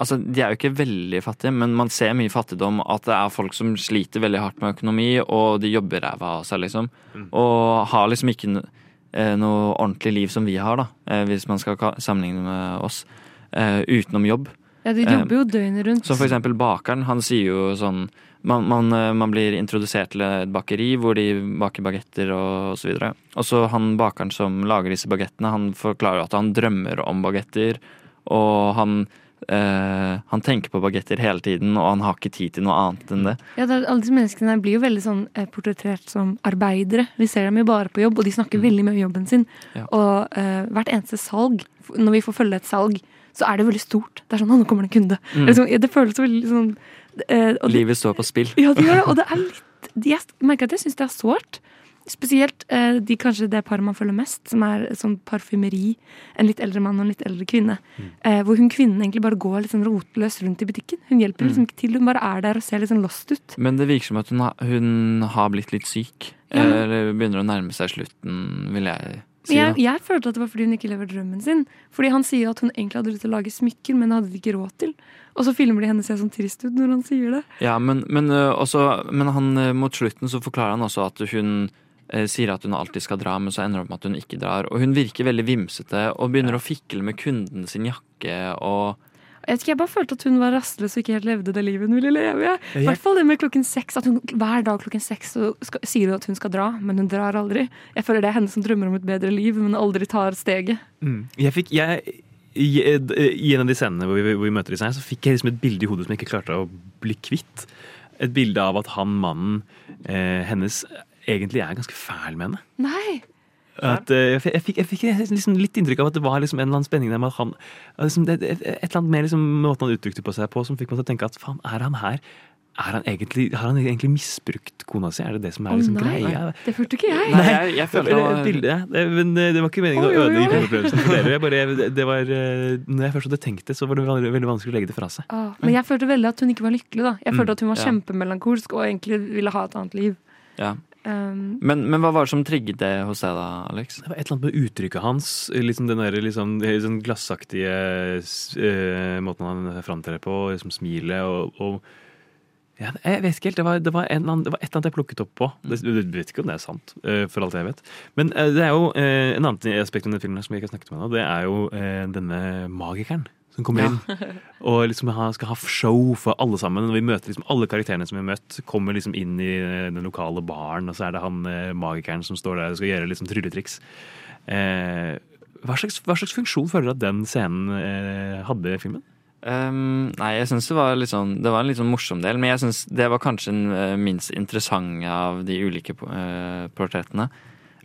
S2: Altså, De er jo ikke veldig fattige, men man ser mye fattigdom. At det er folk som sliter veldig hardt med økonomi, og de jobber ræva av seg, liksom. Og har liksom ikke eh, noe ordentlig liv som vi har, da. Eh, hvis man skal ka- sammenligne med oss. Eh, utenom jobb.
S3: Ja, de jobber jo døgnet rundt.
S2: Som for eksempel bakeren. Han sier jo sånn man, man, eh, man blir introdusert til et bakeri hvor de baker bagetter og så videre. Og så han bakeren som lager disse bagettene, han forklarer at han drømmer om bagetter. Og han, eh, han tenker på bagetter hele tiden, og han har ikke tid til noe annet enn det.
S3: Ja, det Alle disse menneskene blir jo veldig sånn eh, portrettert som arbeidere. Vi ser dem jo bare på jobb, og de snakker veldig mye om jobben sin.
S2: Ja.
S3: Og eh, hvert eneste salg, når vi får følge et salg, så er det veldig stort. Det er sånn 'Å, nå kommer det en kunde'.
S2: Mm.
S3: Det, sånn, det føles veldig sånn og det-
S2: Livet står på spill.
S3: Ja, det gjør det. Og det er litt Jeg merker at jeg syns det er sårt. Spesielt eh, de, kanskje det paret man følger mest, som er sånn parfymeri. En litt eldre mann og en litt eldre kvinne. Eh, hvor hun kvinnen egentlig bare går litt sånn rotløs rundt i butikken. Hun hjelper liksom ikke til, hun bare er der og ser litt sånn lost ut.
S2: Men det virker som at hun har, hun har blitt litt syk.
S3: Ja.
S2: Eller begynner å nærme seg slutten, vil jeg.
S3: Jeg, jeg følte at det var fordi hun ikke lever drømmen sin. Fordi han sier at hun egentlig hadde lyst til å lage smykker, men hadde det ikke råd til. Og så filmer de henne se sånn trist ut når han sier det.
S2: Ja, men, men, også, men han, mot slutten så forklarer han også at hun eh, sier at hun alltid skal dra, men så ender det opp med at hun ikke drar. Og hun virker veldig vimsete og begynner å fikle med kunden sin jakke og
S3: Jeg vet ikke, jeg bare følte at hun var rastløs og ikke helt levde det livet hun ville leve. I hvert fall det med klokken seks. At hun hver dag klokken seks så skal, sier hun at hun skal dra, men hun drar aldri. Jeg føler det er henne som drømmer om et bedre liv, men aldri tar steget.
S1: Mm. Jeg fikk, jeg, i, I en av de scenene hvor vi, hvor vi møter disse her, så fikk jeg liksom et bilde i hodet som jeg ikke klarte å bli kvitt. Et bilde av at han mannen eh, hennes egentlig er ganske fæl med henne.
S3: Nei!
S1: At, eh, jeg, fikk- jeg, fikk, liksom litt inntrykk av at det var liksom en eller annen spenning der med at han liksom, det, et, eller annet mer liksom, måten han uttrykte på seg på, som fikk meg til å tenke at faen, er han her? Er han egentlig, har han egentlig misbrukt kona si? Er det det som er liksom oh,
S3: nei,
S1: greia?
S3: det følte ikke jeg.
S2: Nei, jeg, jeg følte
S1: det, var bilde, ja. det, men eh, det var ikke meningen
S3: oh,
S1: å ødelegge filmopplevelsen for dere. Jeg bare, det, det var, eh, når jeg først hadde tenkt det, så var det veldig, vanskelig å legge det fra seg.
S3: Ah, men jeg følte veldig at hun ikke var lykkelig. da. Jeg
S1: Mm,
S3: følte at hun var
S2: ja.
S3: kjempemelankolsk og egentlig ville ha et annet liv.
S2: Ja.
S3: Um,
S2: Men, men hva var det som trigget det hos deg da, Alex?
S1: Det var et eller annet med uttrykket hans. Liksom den der liksom, sånn glassaktige eh, måten han framtrer på, liksom smilet og, og ja, Jeg vet ikke helt. Det var, det, var en annen, det var et eller annet jeg plukket opp på. Du jeg vet ikke om det er sant, eh, for alt jeg vet. Men eh, det er jo en annen aspekt av den filmen som vi ikke har snakket med nå. Det er jo denne magikeren som kommer inn. Og liksom ha, skal ha show for alle sammen. Og vi møter liksom alle karakterene som vi har møtt, kommer liksom inn i eh, den lokale baren, og så er det han eh, magikeren som står der og skal gjøre liksom trylletriks. Eh, hva, slags, hva slags funksjon føler du at den scenen eh, hadde i filmen?
S2: Um, nei, jeg syns det var litt sånn Det var en litt sånn morsom del, men jeg syns det var kanskje den eh, minst interessante av de ulike portrettene.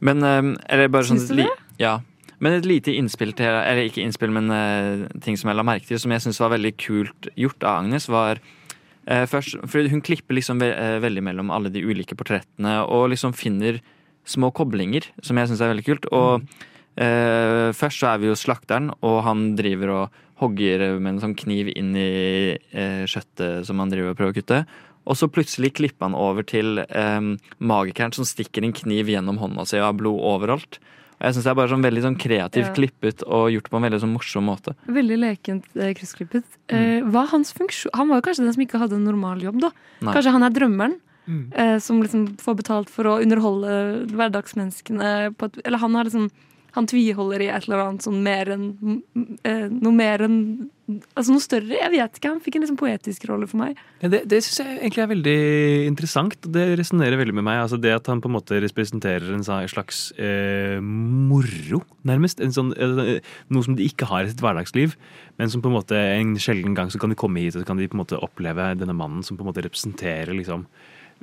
S2: Men um, Eller bare sånn
S3: Syns du det?
S2: Ja. Men et lite innspill til Eller ikke innspill, men uh, ting som jeg la merke til, som jeg syns var veldig kult gjort av Agnes, var uh, først For hun klipper liksom ve uh, veldig mellom alle de ulike portrettene, og liksom finner små koblinger, som jeg syns er veldig kult. Og eh, først så er vi jo slakteren, og han driver og hogger med en sånn kniv inn i kjøttet som han driver og prøver å kutte. Og så plutselig klipper han over til magikeren som stikker en kniv gjennom hånda si og har blod overalt. Jeg synes det er bare sånn veldig sånn kreativt
S3: Ja.
S2: klippet og gjort på en veldig sånn morsom måte.
S3: Veldig lekent eh, kryssklippet. Eh, hva er hans funksjon? Han var jo kanskje den som ikke hadde en normal jobb, da.
S2: Nei.
S3: Kanskje han er drømmeren.
S1: Mm.
S3: Eh, som liksom får betalt for å underholde hverdagsmenneskene på et Eller han har liksom Han tviholder i et eller annet sånn mer enn eh, Noe mer enn Altså noe større. Jeg vet ikke. Han fikk en liksom poetisk rolle for meg.
S1: Ja, det det syns jeg egentlig er veldig interessant. Det resonnerer veldig med meg. Altså det at han på en måte representerer en slags eh, moro, nærmest. Sånn, eh, noe som de ikke har i sitt hverdagsliv. Men som på en måte en sjelden gang så kan de komme hit og så kan de på en måte oppleve denne mannen som på en måte representerer liksom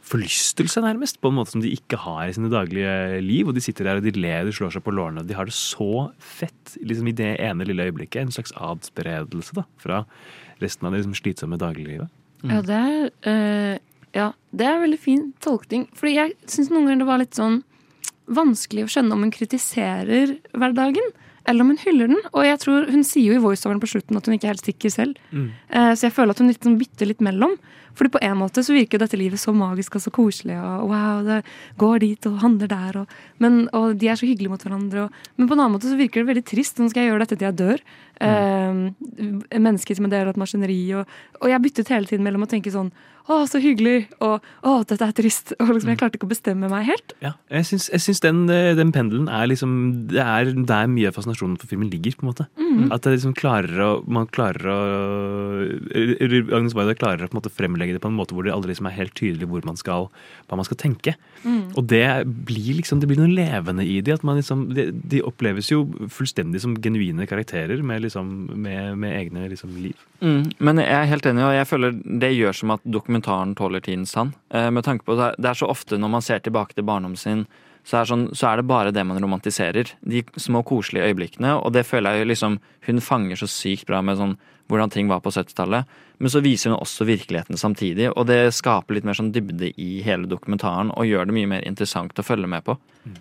S1: forlystelse, nærmest. På en måte som de ikke har i sine daglige liv. Og de sitter der og de ler, de slår seg på lårene. De har det så fett liksom i det ene lille øyeblikket. En slags adspredelse da, fra resten av det liksom, slitsomme dagliglivet.
S3: Ja, det er øh, Ja, det er veldig fin tolkning. Fordi jeg syns noen ganger det var litt sånn vanskelig å skjønne om hun kritiserer hverdagen. Eller om hun hyller den. Og jeg tror hun sier jo i voiceoveren på slutten at hun ikke er helt sikker selv.
S1: Mm.
S3: Eh, Så jeg føler at hun litt sånn bytter litt mellom. Fordi på en måte så virker dette livet så magisk og så koselig, og wow, det går dit og handler der, og, men, og de er så hyggelige mot hverandre. Og, men på en annen måte så virker det veldig trist. Nå skal jeg gjøre dette til jeg dør. Mm. mennesker som en del av et maskineri. Og, og jeg byttet hele tiden mellom å tenke sånn å, så hyggelig, og å, dette er trist. Og liksom, jeg klarte ikke å bestemme meg helt.
S1: Ja, jeg syns, den, eh, den pendelen er liksom Det er der mye av fascinasjonen for filmen ligger. på en måte.
S3: Mm.
S1: At det liksom klarer å man klarer å Agnes Weider klarer å på en måte fremlegge det på en måte hvor det aldri liksom er helt tydelig hvor man skal, hva man skal tenke.
S3: Mm.
S1: Og det blir liksom det blir noe levende i de, at man liksom, de, de oppleves jo fullstendig som genuine karakterer med, liksom, med, med egne liksom, liv.
S2: Mm, men jeg er helt enig, og jeg føler det gjør som at dokumentaren tåler tidens tann. Eh, med tanke på Det er så ofte når man ser tilbake til barndommen sin, så er, sånn, så er det bare det man romantiserer. De små koselige øyeblikkene. Og det føler jeg jo liksom Hun fanger så sykt bra med sånn hvordan ting var på 70-tallet. Men så viser hun også virkeligheten samtidig, og det skaper litt mer sånn dybde i hele dokumentaren og gjør det mye mer interessant å følge med på.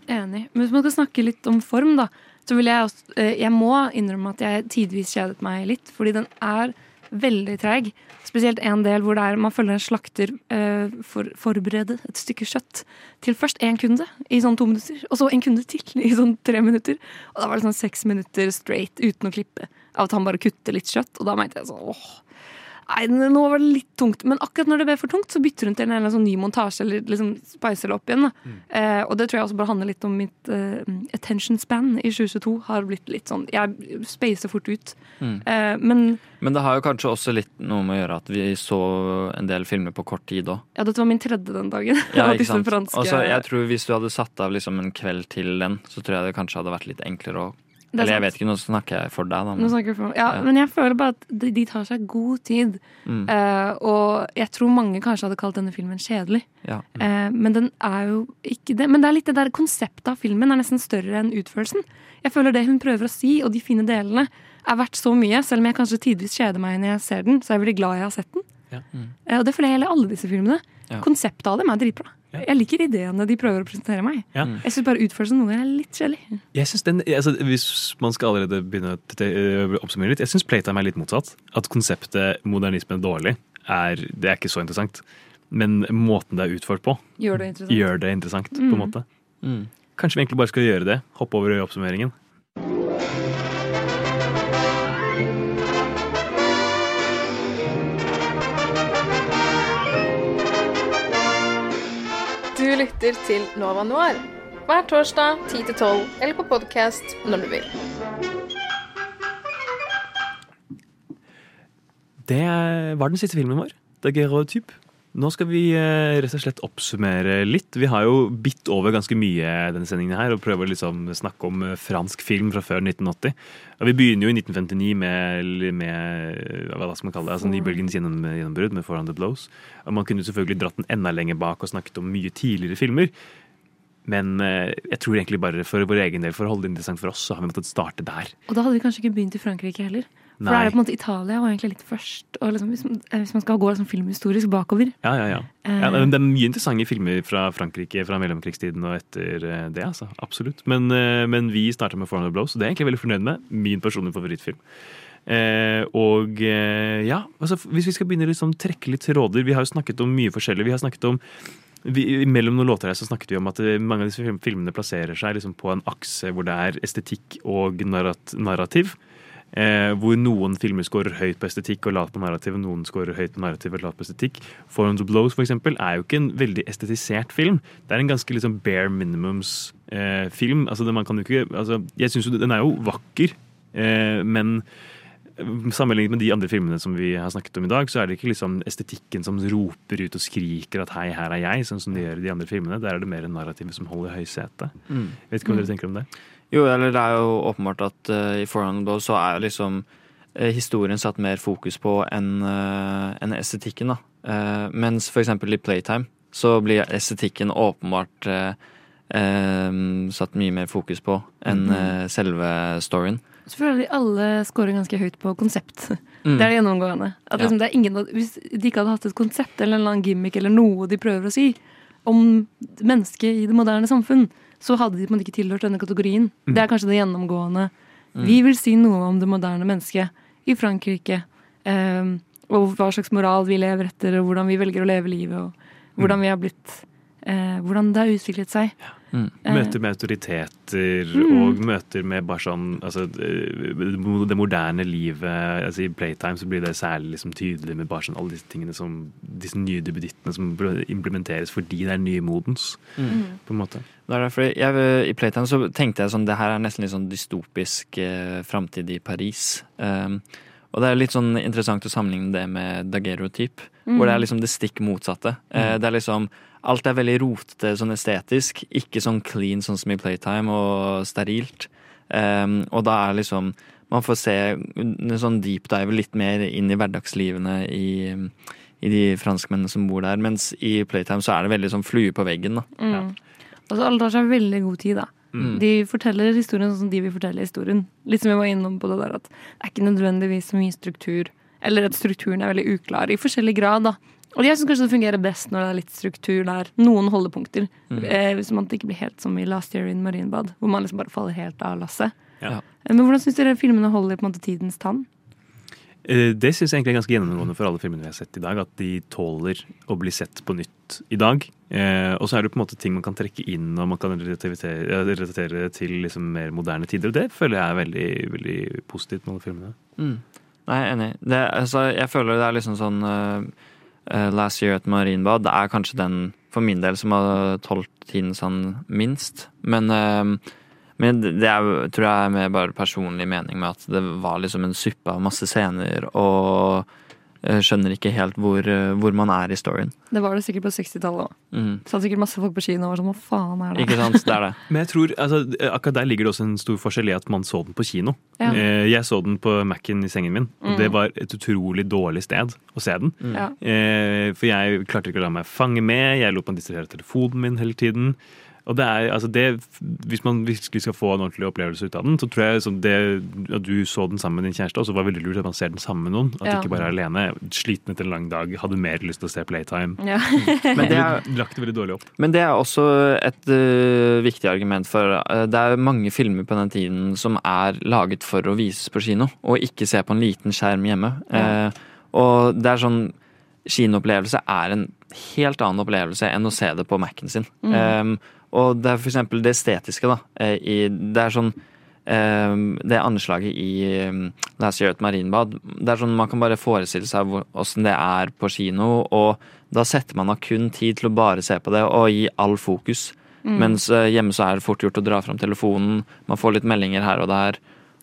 S3: Enig. Men hvis man skal snakke litt om form, da, så vil jeg også eh, Jeg må innrømme at jeg tidvis kjedet meg litt, fordi den er veldig treig. Spesielt en del hvor det er, man følger en slakter uh, for, forberede et stykke kjøtt til først én kunde i sånn to minutter, og så en kunde til i sånn tre minutter. Og da var det sånn seks minutter straight uten å klippe av at han bare kutter litt kjøtt. Og da mente jeg sånn åh, Nei, nå var det litt tungt. Men akkurat når det ble for tungt, så bytter hun til en sånn ny montasje. Eller liksom spicer det opp igjen. Da. Eh, og det tror jeg også bare handler litt om mitt eh, attention span i 2022. Har blitt litt sånn Jeg spacer fort ut.
S2: Mm.
S3: Eh, men
S2: Men det har jo kanskje også litt noe med å gjøre at vi så en del filmer på kort tid òg.
S3: ja, dette var min tredje den dagen.
S2: Ja, ikke sant?
S3: franske-
S2: Også, jeg tror Hvis du hadde satt av liksom en kveld til den, så tror jeg det kanskje hadde vært litt enklere å Eller jeg vet ikke, nå snakker jeg for deg, da.
S3: Nå jeg for, ja,
S2: Ja.
S3: Men jeg føler bare at de, de tar seg god tid.
S2: Mm.
S3: Uh, og jeg tror mange kanskje hadde kalt denne filmen kjedelig.
S2: Ja.
S3: Eh, men den er jo ikke det. Men det er litt det der konseptet av filmen er nesten større enn utførelsen. Jeg føler det hun prøver å si, og de fine delene, er verdt så mye. Selv om jeg kanskje tidvis kjeder meg når jeg ser den, så er jeg veldig glad jeg har sett den. Eh, og det føler jeg gjelder alle disse filmene.
S1: Ja.
S3: Konseptet av dem er dritbra. Jeg liker ideene de prøver å presentere meg.
S1: Ja.
S3: Jeg syns bare utførelsen noen ganger er litt kjedelig.
S1: Jeg synes den, altså, Hvis man skal allerede begynne å øh, oppsummere litt Jeg syns Playtime er litt motsatt. At konseptet modernisme er dårlig, er, det er ikke så interessant. Men måten det er utført på,
S3: Gjør det interessant.
S1: gjør det interessant. på en
S3: Mm.
S1: måte. Kanskje vi egentlig bare skal gjøre det. Hoppe over i oppsummeringen.
S14: Lytter til Nova Noir hver torsdag 10-12, eller på podkast når du vil.
S1: Det var den siste filmen vår. Daguerreotyp. Nå skal vi eh, rett og slett oppsummere litt. Vi har jo bitt over ganske mye denne sendingen her og prøver å liksom snakke om eh, fransk film fra før 1980. Og vi begynner jo i 1959 med, med eh, hva skal man kalle det, altså nybølgens gjennom, gjennombrudd med Four Hundred Blows. Og man kunne selvfølgelig dratt den enda lenger bak og snakket om mye tidligere filmer. Men jeg tror egentlig bare for vår egen del, for å holde det interessant for oss, så har vi måttet starte der.
S3: Og da hadde vi kanskje ikke begynt i Frankrike heller. For
S1: Nei.
S3: da er det på en måte Italia var egentlig litt først. Og liksom, hvis, man, eh, hvis man skal gå liksom filmhistorisk bakover.
S1: Ja, ja, ja.
S3: Eh.
S1: ja det er mye interessante filmer fra Frankrike fra mellomkrigstiden og etter eh, det. altså, Absolutt. Men, men vi starta med 400 Blows, og det er jeg egentlig veldig fornøyd med. Min personlige favorittfilm. Eh, og eh, ja, altså, hvis vi skal begynne å liksom, trekke litt tråder Vi har jo snakket om mye forskjellig. Vi har snakket om vi, mellom noen låter her så snakket vi om at mange av disse filmene plasserer seg liksom på en akse hvor det er estetikk og narrat narrativ. Eh, hvor noen filmer scorer høyt på estetikk og lavt på narrativ, og noen scorer høyt på narrativ og lavt på estetikk. Four Hundred Blows for eksempel, er jo ikke en veldig estetisert film. Det er en ganske liksom bare minimums-film. Eh, film. altså, det, man kan jo ikke, altså, jeg synes jo Den er jo vakker, eh, men Sammenlignet med de andre filmene som vi har snakket om i dag, så er det ikke liksom estetikken som roper ut og skriker at 'hei, her er jeg', sånn som de gjør i de andre filmene. Der er det mer narrativet som holder høysetet.
S2: Mm.
S1: Vet ikke hva
S2: Mm.
S1: dere tenker om det?
S2: Jo, eller det er jo åpenbart at uh, i Forhand Blow så er jo liksom uh, historien satt mer fokus på enn uh, en estetikken, da. Eh, mens for eksempel i Playtime så blir estetikken åpenbart eh, eh, satt mye mer fokus på enn
S3: Mhm.
S2: eh, selve storyen.
S3: Så føler jeg de alle scorer ganske høyt på konsept.
S2: Mm.
S3: Det er det gjennomgående. At
S2: Ja.
S3: liksom, det er ingen, hvis de ikke hadde hatt et konsept eller en eller annen gimmick eller noe de prøver å si om mennesket i det moderne samfunn, så hadde de på en måte ikke tilhørt denne kategorien.
S2: Mm.
S3: Det er kanskje det gjennomgående.
S2: Mm.
S3: Vi vil si noe om det moderne mennesket i Frankrike. ehm, og hva slags moral vi lever etter, og hvordan vi velger å leve livet, og hvordan vi har blitt eh, Hvordan det har utviklet seg.
S2: Mm.
S3: Eh,
S1: Møter med autoriteter
S3: Mm.
S1: og møter med bare sånn altså, eh, Det moderne livet. Altså, I Playtime så blir det særlig liksom tydelig med bare sånn alle disse tingene som Disse nye duppedittene som implementeres fordi det er nymodens,
S2: Mm.
S1: på en måte.
S2: Det er derfor jeg, I Playtime så tenkte jeg sånn Det her er nesten litt sånn dystopisk eh, framtid i Paris. Um, og det er litt sånn interessant å sammenligne det med dagerotyp,
S3: Mm.
S2: hvor det er liksom det stikk motsatte. Eh,
S1: Mm.
S2: det er liksom Alt er veldig rotete sånn estetisk, ikke sånn clean sånn som i Playtime, og sterilt. Um, og da er liksom Man får se en sånn deep dive litt mer inn i hverdagslivene i, i de franskmennene som bor der, mens i Playtime så er det veldig sånn flue på veggen, da.
S3: Mm. Og så alle tar seg veldig god tid, da.
S2: Mm.
S3: De forteller historien sånn som de vil fortelle historien. Litt som vi var innom på det der at det er ikke nødvendigvis så mye struktur. Eller at strukturen er veldig uklar i forskjellig grad, da. Og jeg syns kanskje det fungerer best når det er litt struktur der. Noen holdepunkter.
S2: Mm.
S3: Eh, hvis man ikke blir helt som i Last Year in Marienbad, hvor man liksom bare faller helt av lasset.
S1: Ja.
S3: Eh, Men hvordan syns dere filmene holder på en måte tidens tann?
S1: Eh, Det syns jeg egentlig er ganske gjennomgående for alle filmene vi har sett i dag. At de tåler å bli sett på nytt i dag. Eh, og så er det på en måte ting man kan trekke inn og man kan relatere, til liksom mer moderne tider. Og det føler jeg er veldig, veldig positivt med alle filmene.
S2: Mm. Nei, jeg er enig. Det, altså, jeg føler det er liksom sånn uh, Last Year at Marienbad det er kanskje den for min del som har tålt tiden sånn minst. Men, uh, men det er, tror jeg er mer bare personlig mening med at det var liksom en suppe av masse scener, og skjønner ikke helt hvor, hvor man er i storyen.
S3: Det var det sikkert på 60-tallet òg.
S2: Mm.
S3: Satt sikkert masse folk på kino og var sånn hva faen er det?
S2: Ikke sant? Det er det.
S1: Men jeg tror, altså, akkurat der ligger det også en stor forskjell i at man så den på kino.
S3: Ja.
S1: Eh, Jeg så den på Mac-en i sengen min, og
S3: Mm.
S1: det var et utrolig dårlig sted å se den.
S2: Mm.
S3: Ja.
S1: Eh, For jeg klarte ikke å la meg fange med, jeg lot meg distrahere telefonen min hele tiden. Og det er, altså det, Hvis man virkelig skal få en ordentlig opplevelse ut av den, så tror jeg liksom det, at du så den sammen med din kjæreste, også var det veldig lurt at man ser den sammen med noen. At
S3: Ja.
S1: du ikke bare er alene. Sliten etter en lang dag, hadde mer lyst til å se Playtime.
S3: Ja.
S2: Men det er-
S1: lagt det veldig dårlig opp.
S2: Men det er også et uh, viktig argument for uh, Det er mange filmer på den tiden som er laget for å vises på kino, og ikke se på en liten skjerm hjemme.
S3: Ja.
S2: Eh, og det er sånn Kinoopplevelse er en helt annen opplevelse enn å se det på Mac-en sin.
S3: Mm.
S2: Eh, og det er eksempel det estetiske, da. eh, i, det er sånn eh, det anslaget i um, Last Year at Marienbad Det er sånn Man kan bare forestille seg åssen det er på kino, og da setter man av kun tid til å bare se på det og gi all fokus.
S3: Mm.
S2: Mens eh, hjemme så er det fort gjort å dra fram telefonen, man får litt meldinger her og der,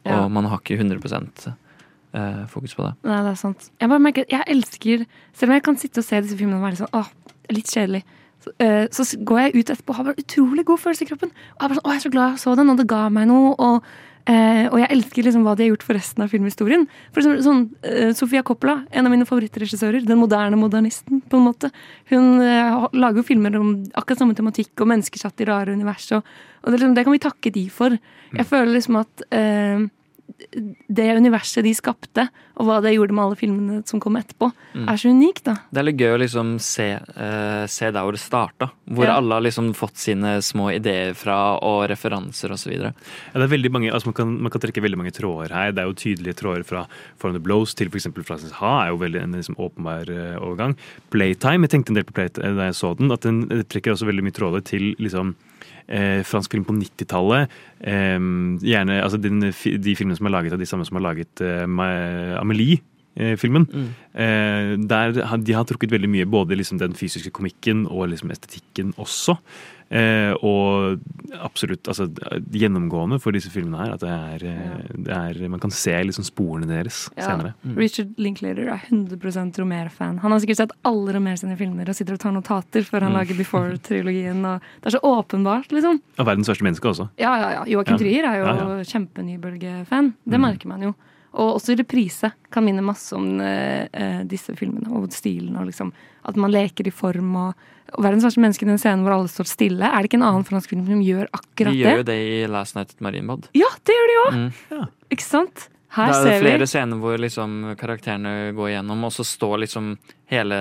S2: og
S3: Ja.
S2: man har ikke 100 eh, fokus på det.
S3: Nei, det er sant. Jeg bare merker jeg elsker Selv om jeg kan sitte og se disse filmene og være sånn åh, litt kjedelig, så, eh, så går jeg ut etterpå og har bare utrolig god følelse i kroppen. Og jeg sånn, jeg er så glad jeg så den, og det ga meg noe. Og, eh, og jeg elsker liksom hva de har gjort for resten av filmhistorien. For eksempel sånn eh, Sofia Coppola, en av mine favorittregissører. Den moderne modernisten, på en måte. Hun lager jo filmer om akkurat samme tematikk, og mennesker satt i rare univers. Og, og det, liksom, det kan vi takke de for. Jeg føler liksom at eh, det universet de skapte, og hva det gjorde med alle filmene som kom etterpå,
S2: Mm.
S3: er så unikt, da.
S2: Det er litt gøy å liksom se, uh, se der hvor det starta. Hvor
S3: Ja.
S2: alle har liksom fått sine små ideer fra, og referanser osv.
S1: Ja, det er veldig mange, altså man, kan, man kan trekke veldig mange tråder her. Det er jo tydelige tråder fra From the Blows til f.eks. Frances Ha er jo veldig en liksom, åpenbar eh, overgang. Playtime, jeg tenkte en del på Playtime da jeg så den, at den eh, trekker også veldig mye tråder til liksom eh, fransk film på 90-tallet. Eh, gjerne altså de filmene som er laget av de samme som har laget eh, Ma- Amelie-filmen. Eh, der De har trukket veldig mye, både liksom den fysiske komikken og liksom estetikken også. Eh, og absolutt altså, gjennomgående for disse filmene her at det er, ja. det er Man kan se liksom sporene deres
S3: Ja.
S1: senere.
S3: Richard Linklater er 100 Romer-fan. Han har sikkert sett alle Romer sine filmer og sitter og tar notater før han
S1: Mm.
S3: lager Before-trilogien. Det er så åpenbart, liksom.
S1: Og verdens verste menneske også.
S3: Ja, ja, ja. Joakim
S1: Ja.
S3: Trier er jo
S1: Ja, ja.
S3: kjempenybølge-fan. Det
S1: Mm.
S3: merker man jo. Og også reprise kan minne masse om eh, eh, disse filmene og stilen. og liksom At man leker i form. og, og Verdens verste menneske i den scenen hvor alle står stille. Er det ikke en annen fransk film som gjør akkurat det?
S2: De gjør jo det i Last Night at Marienbad.
S3: Ja, det gjør de òg!
S2: Mm.
S3: Ikke sant? Her
S2: det er
S3: det
S2: flere
S3: vi
S2: scener hvor liksom karakterene går igjennom, og så står liksom hele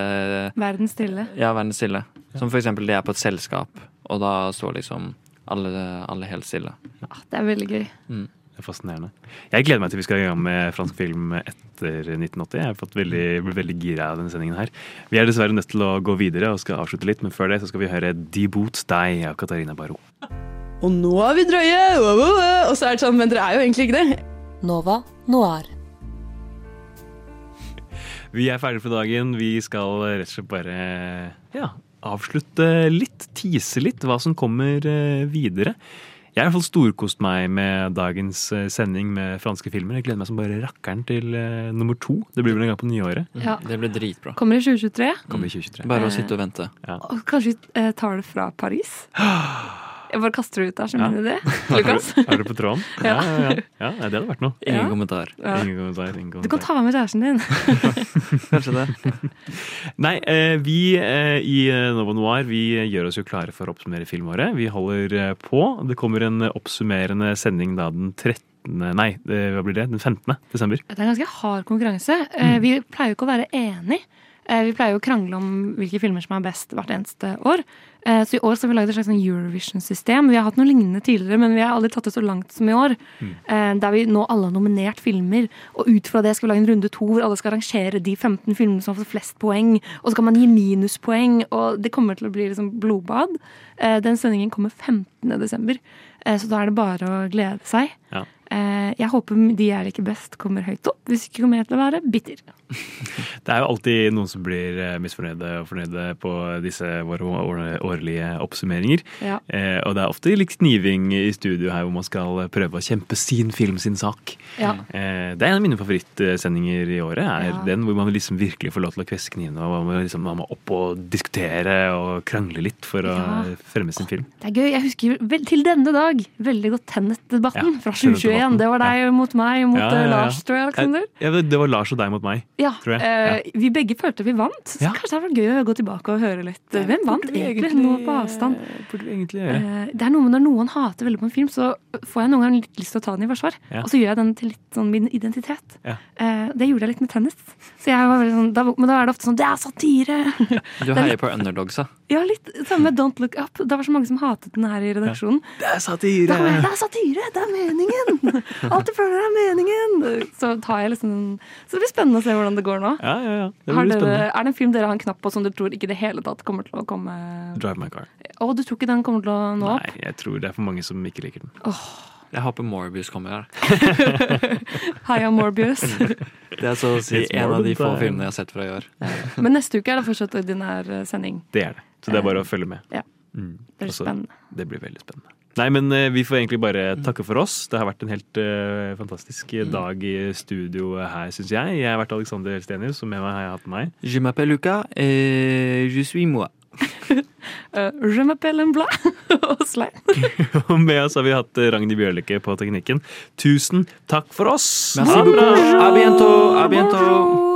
S3: verden stille.
S2: Ja, verden stille. Som for eksempel de er på et selskap, og da står liksom alle, alle helt stille.
S3: Ja, Det er veldig gøy.
S2: Mm.
S1: Det er fascinerende. Jeg gleder meg til vi skal i gang med fransk film etter 1980. Jeg har fått veldig, ble veldig gira av denne sendingen her. Vi er dessverre nødt til å gå videre og skal avslutte litt, men før det så skal vi høre De Boots Deg av Katarina Barro.
S4: Og nå er vi drøye! Og så er det sånn, men dere er jo egentlig ikke det.
S9: Nova Noir.
S1: Vi er ferdige for dagen. Vi skal rett og slett bare ja, avslutte litt, tise litt hva som kommer eh, videre. Jeg har i hvert fall storkost meg med dagens eh, sending med franske filmer. Jeg gleder meg som bare rakkeren til uh, nummer to. Det blir vel en gang på nyåret.
S3: Ja.
S2: Det blir dritbra.
S3: Kommer i 2023.
S1: Kommer i 2023.
S2: Bare å sitte og vente.
S1: Ja.
S3: Og kanskje vi eh, tar det fra Paris? Jeg bare kaster det ut der som
S1: Ja. du det,
S3: Lukas?
S1: har du på tråden?
S3: Ja.
S1: Ja, ja, ja. ja det hadde vært noe.
S2: Ingen
S3: Ja.
S2: kommentar.
S3: Ja.
S1: Ingen kommentar. Ingen kommentar.
S3: Du kan ta med kjæresten din.
S2: Kanskje det.
S1: Nei, eh, vi eh, i Novo Noir vi gjør oss jo klare for å oppsummere filmåret. Vi holder eh, på. Det kommer en eh, oppsummerende sending da den 13. Nei, hva blir det? Den 15. desember.
S3: Det er en ganske hard konkurranse. Eh,
S1: Mm.
S3: Vi pleier jo ikke å være enige. Eh, Vi pleier jo å krangle om hvilke filmer som er best hvert eneste år. Eh, Så i år så har vi laget et slags sånn Eurovision-system. Vi har hatt noe lignende tidligere, men vi har aldri tatt det så langt som i år.
S1: Mm.
S3: Eh, Der vi nå alle har nominert filmer, og ut fra det skal vi lage en runde to hvor alle skal rangere de 15 filmene som har fått flest poeng, og så kan man gi minuspoeng, og det kommer til å bli liksom blodbad. Den sendingen kommer 15. desember, så da er det bare å glede seg.
S1: Ja.
S3: Eh, Jeg håper de jeg liker best, kommer høyt opp. Hvis ikke kommer jeg til å være bitter.
S1: Det er jo alltid noen som blir eh, misfornøyde og fornøyde på disse våre årlige oppsummeringer.
S3: Ja.
S1: Eh, og det er ofte litt kniving i studio her hvor man skal prøve å kjempe sin film, sin sak.
S3: Ja.
S1: Eh, det er en av mine favorittsendinger i året. er
S3: Ja.
S1: Den hvor man liksom virkelig får lov til å kvesse knivene og man liksom, man må opp og diskutere og krangle litt for å fremme sin film.
S3: Det er gøy. Jeg husker til denne dag veldig godt Tennet-debatten fra 2021.
S1: Tenet-debatten.
S3: Det var deg mot meg mot
S1: Ja, ja,
S3: eh,
S1: ja.
S3: Lars, tror jeg. Alexander.
S1: Ja, det det var Lars og deg mot meg,
S3: Ja,
S1: tror jeg.
S3: eh, Vi begge følte vi vant. Så
S1: Ja.
S3: kanskje det hadde vært gøy å gå tilbake og høre litt. Hvem vant egentlig?
S1: egentlig-
S3: Noe på avstand.
S1: egentlig.
S3: Eh, Det er noe med Når noen hater veldig på en film, så får jeg noen ganger litt lyst til å ta den i forsvar.
S1: Ja.
S3: Og så gjør jeg den til litt sånn min identitet.
S1: Ja.
S3: Eh, Det gjorde jeg litt med tennis. Så jeg var sånn, da, men da er det ofte sånn Det er satire!
S2: Du heier på underdogsa.
S3: Ja, litt samme med Don't Look Up. Det var så mange som hatet den her i redaksjonen.
S1: Det er satire!
S3: Da var det er satire! Det er meningen! Alt du føler er meningen! Så tar jeg liksom Så det blir spennende å se hvordan det går nå.
S1: Ja, ja, ja. Det blir
S3: dere, er det en film dere har en knapp på som dere tror ikke i det hele tatt kommer til å komme
S1: Drive my car.
S3: Å, du tror ikke den kommer til å nå opp?
S1: Nei, jeg tror det er for mange som ikke liker den.
S2: Jeg håper Morbius kommer her.
S3: Heia Morbius.
S2: Det er så å si
S1: It's
S2: en av de få
S1: time.
S2: filmene jeg har sett fra i år.
S3: Men neste uke er det fortsatt ordinær eh, sending.
S1: Det er det. Så det er bare å følge med.
S3: Ja.
S1: Mm.
S3: Det blir
S1: Og
S3: spennende.
S1: Det blir veldig spennende. Nei, men eh, vi får egentlig bare takke for oss. Det har vært en helt uh, fantastisk dag i studio her, syns jeg. Jeg har vært Alexander Stenius, og med meg har jeg hatt meg.
S2: Je m'appelle Luca, et je suis moi.
S3: uh, je m'appelle en blad og
S1: med oss har vi hatt Ragnhild Bjørlikke på teknikken. Tusen takk for oss!
S2: Merci beaucoup. À bientôt, à bientôt.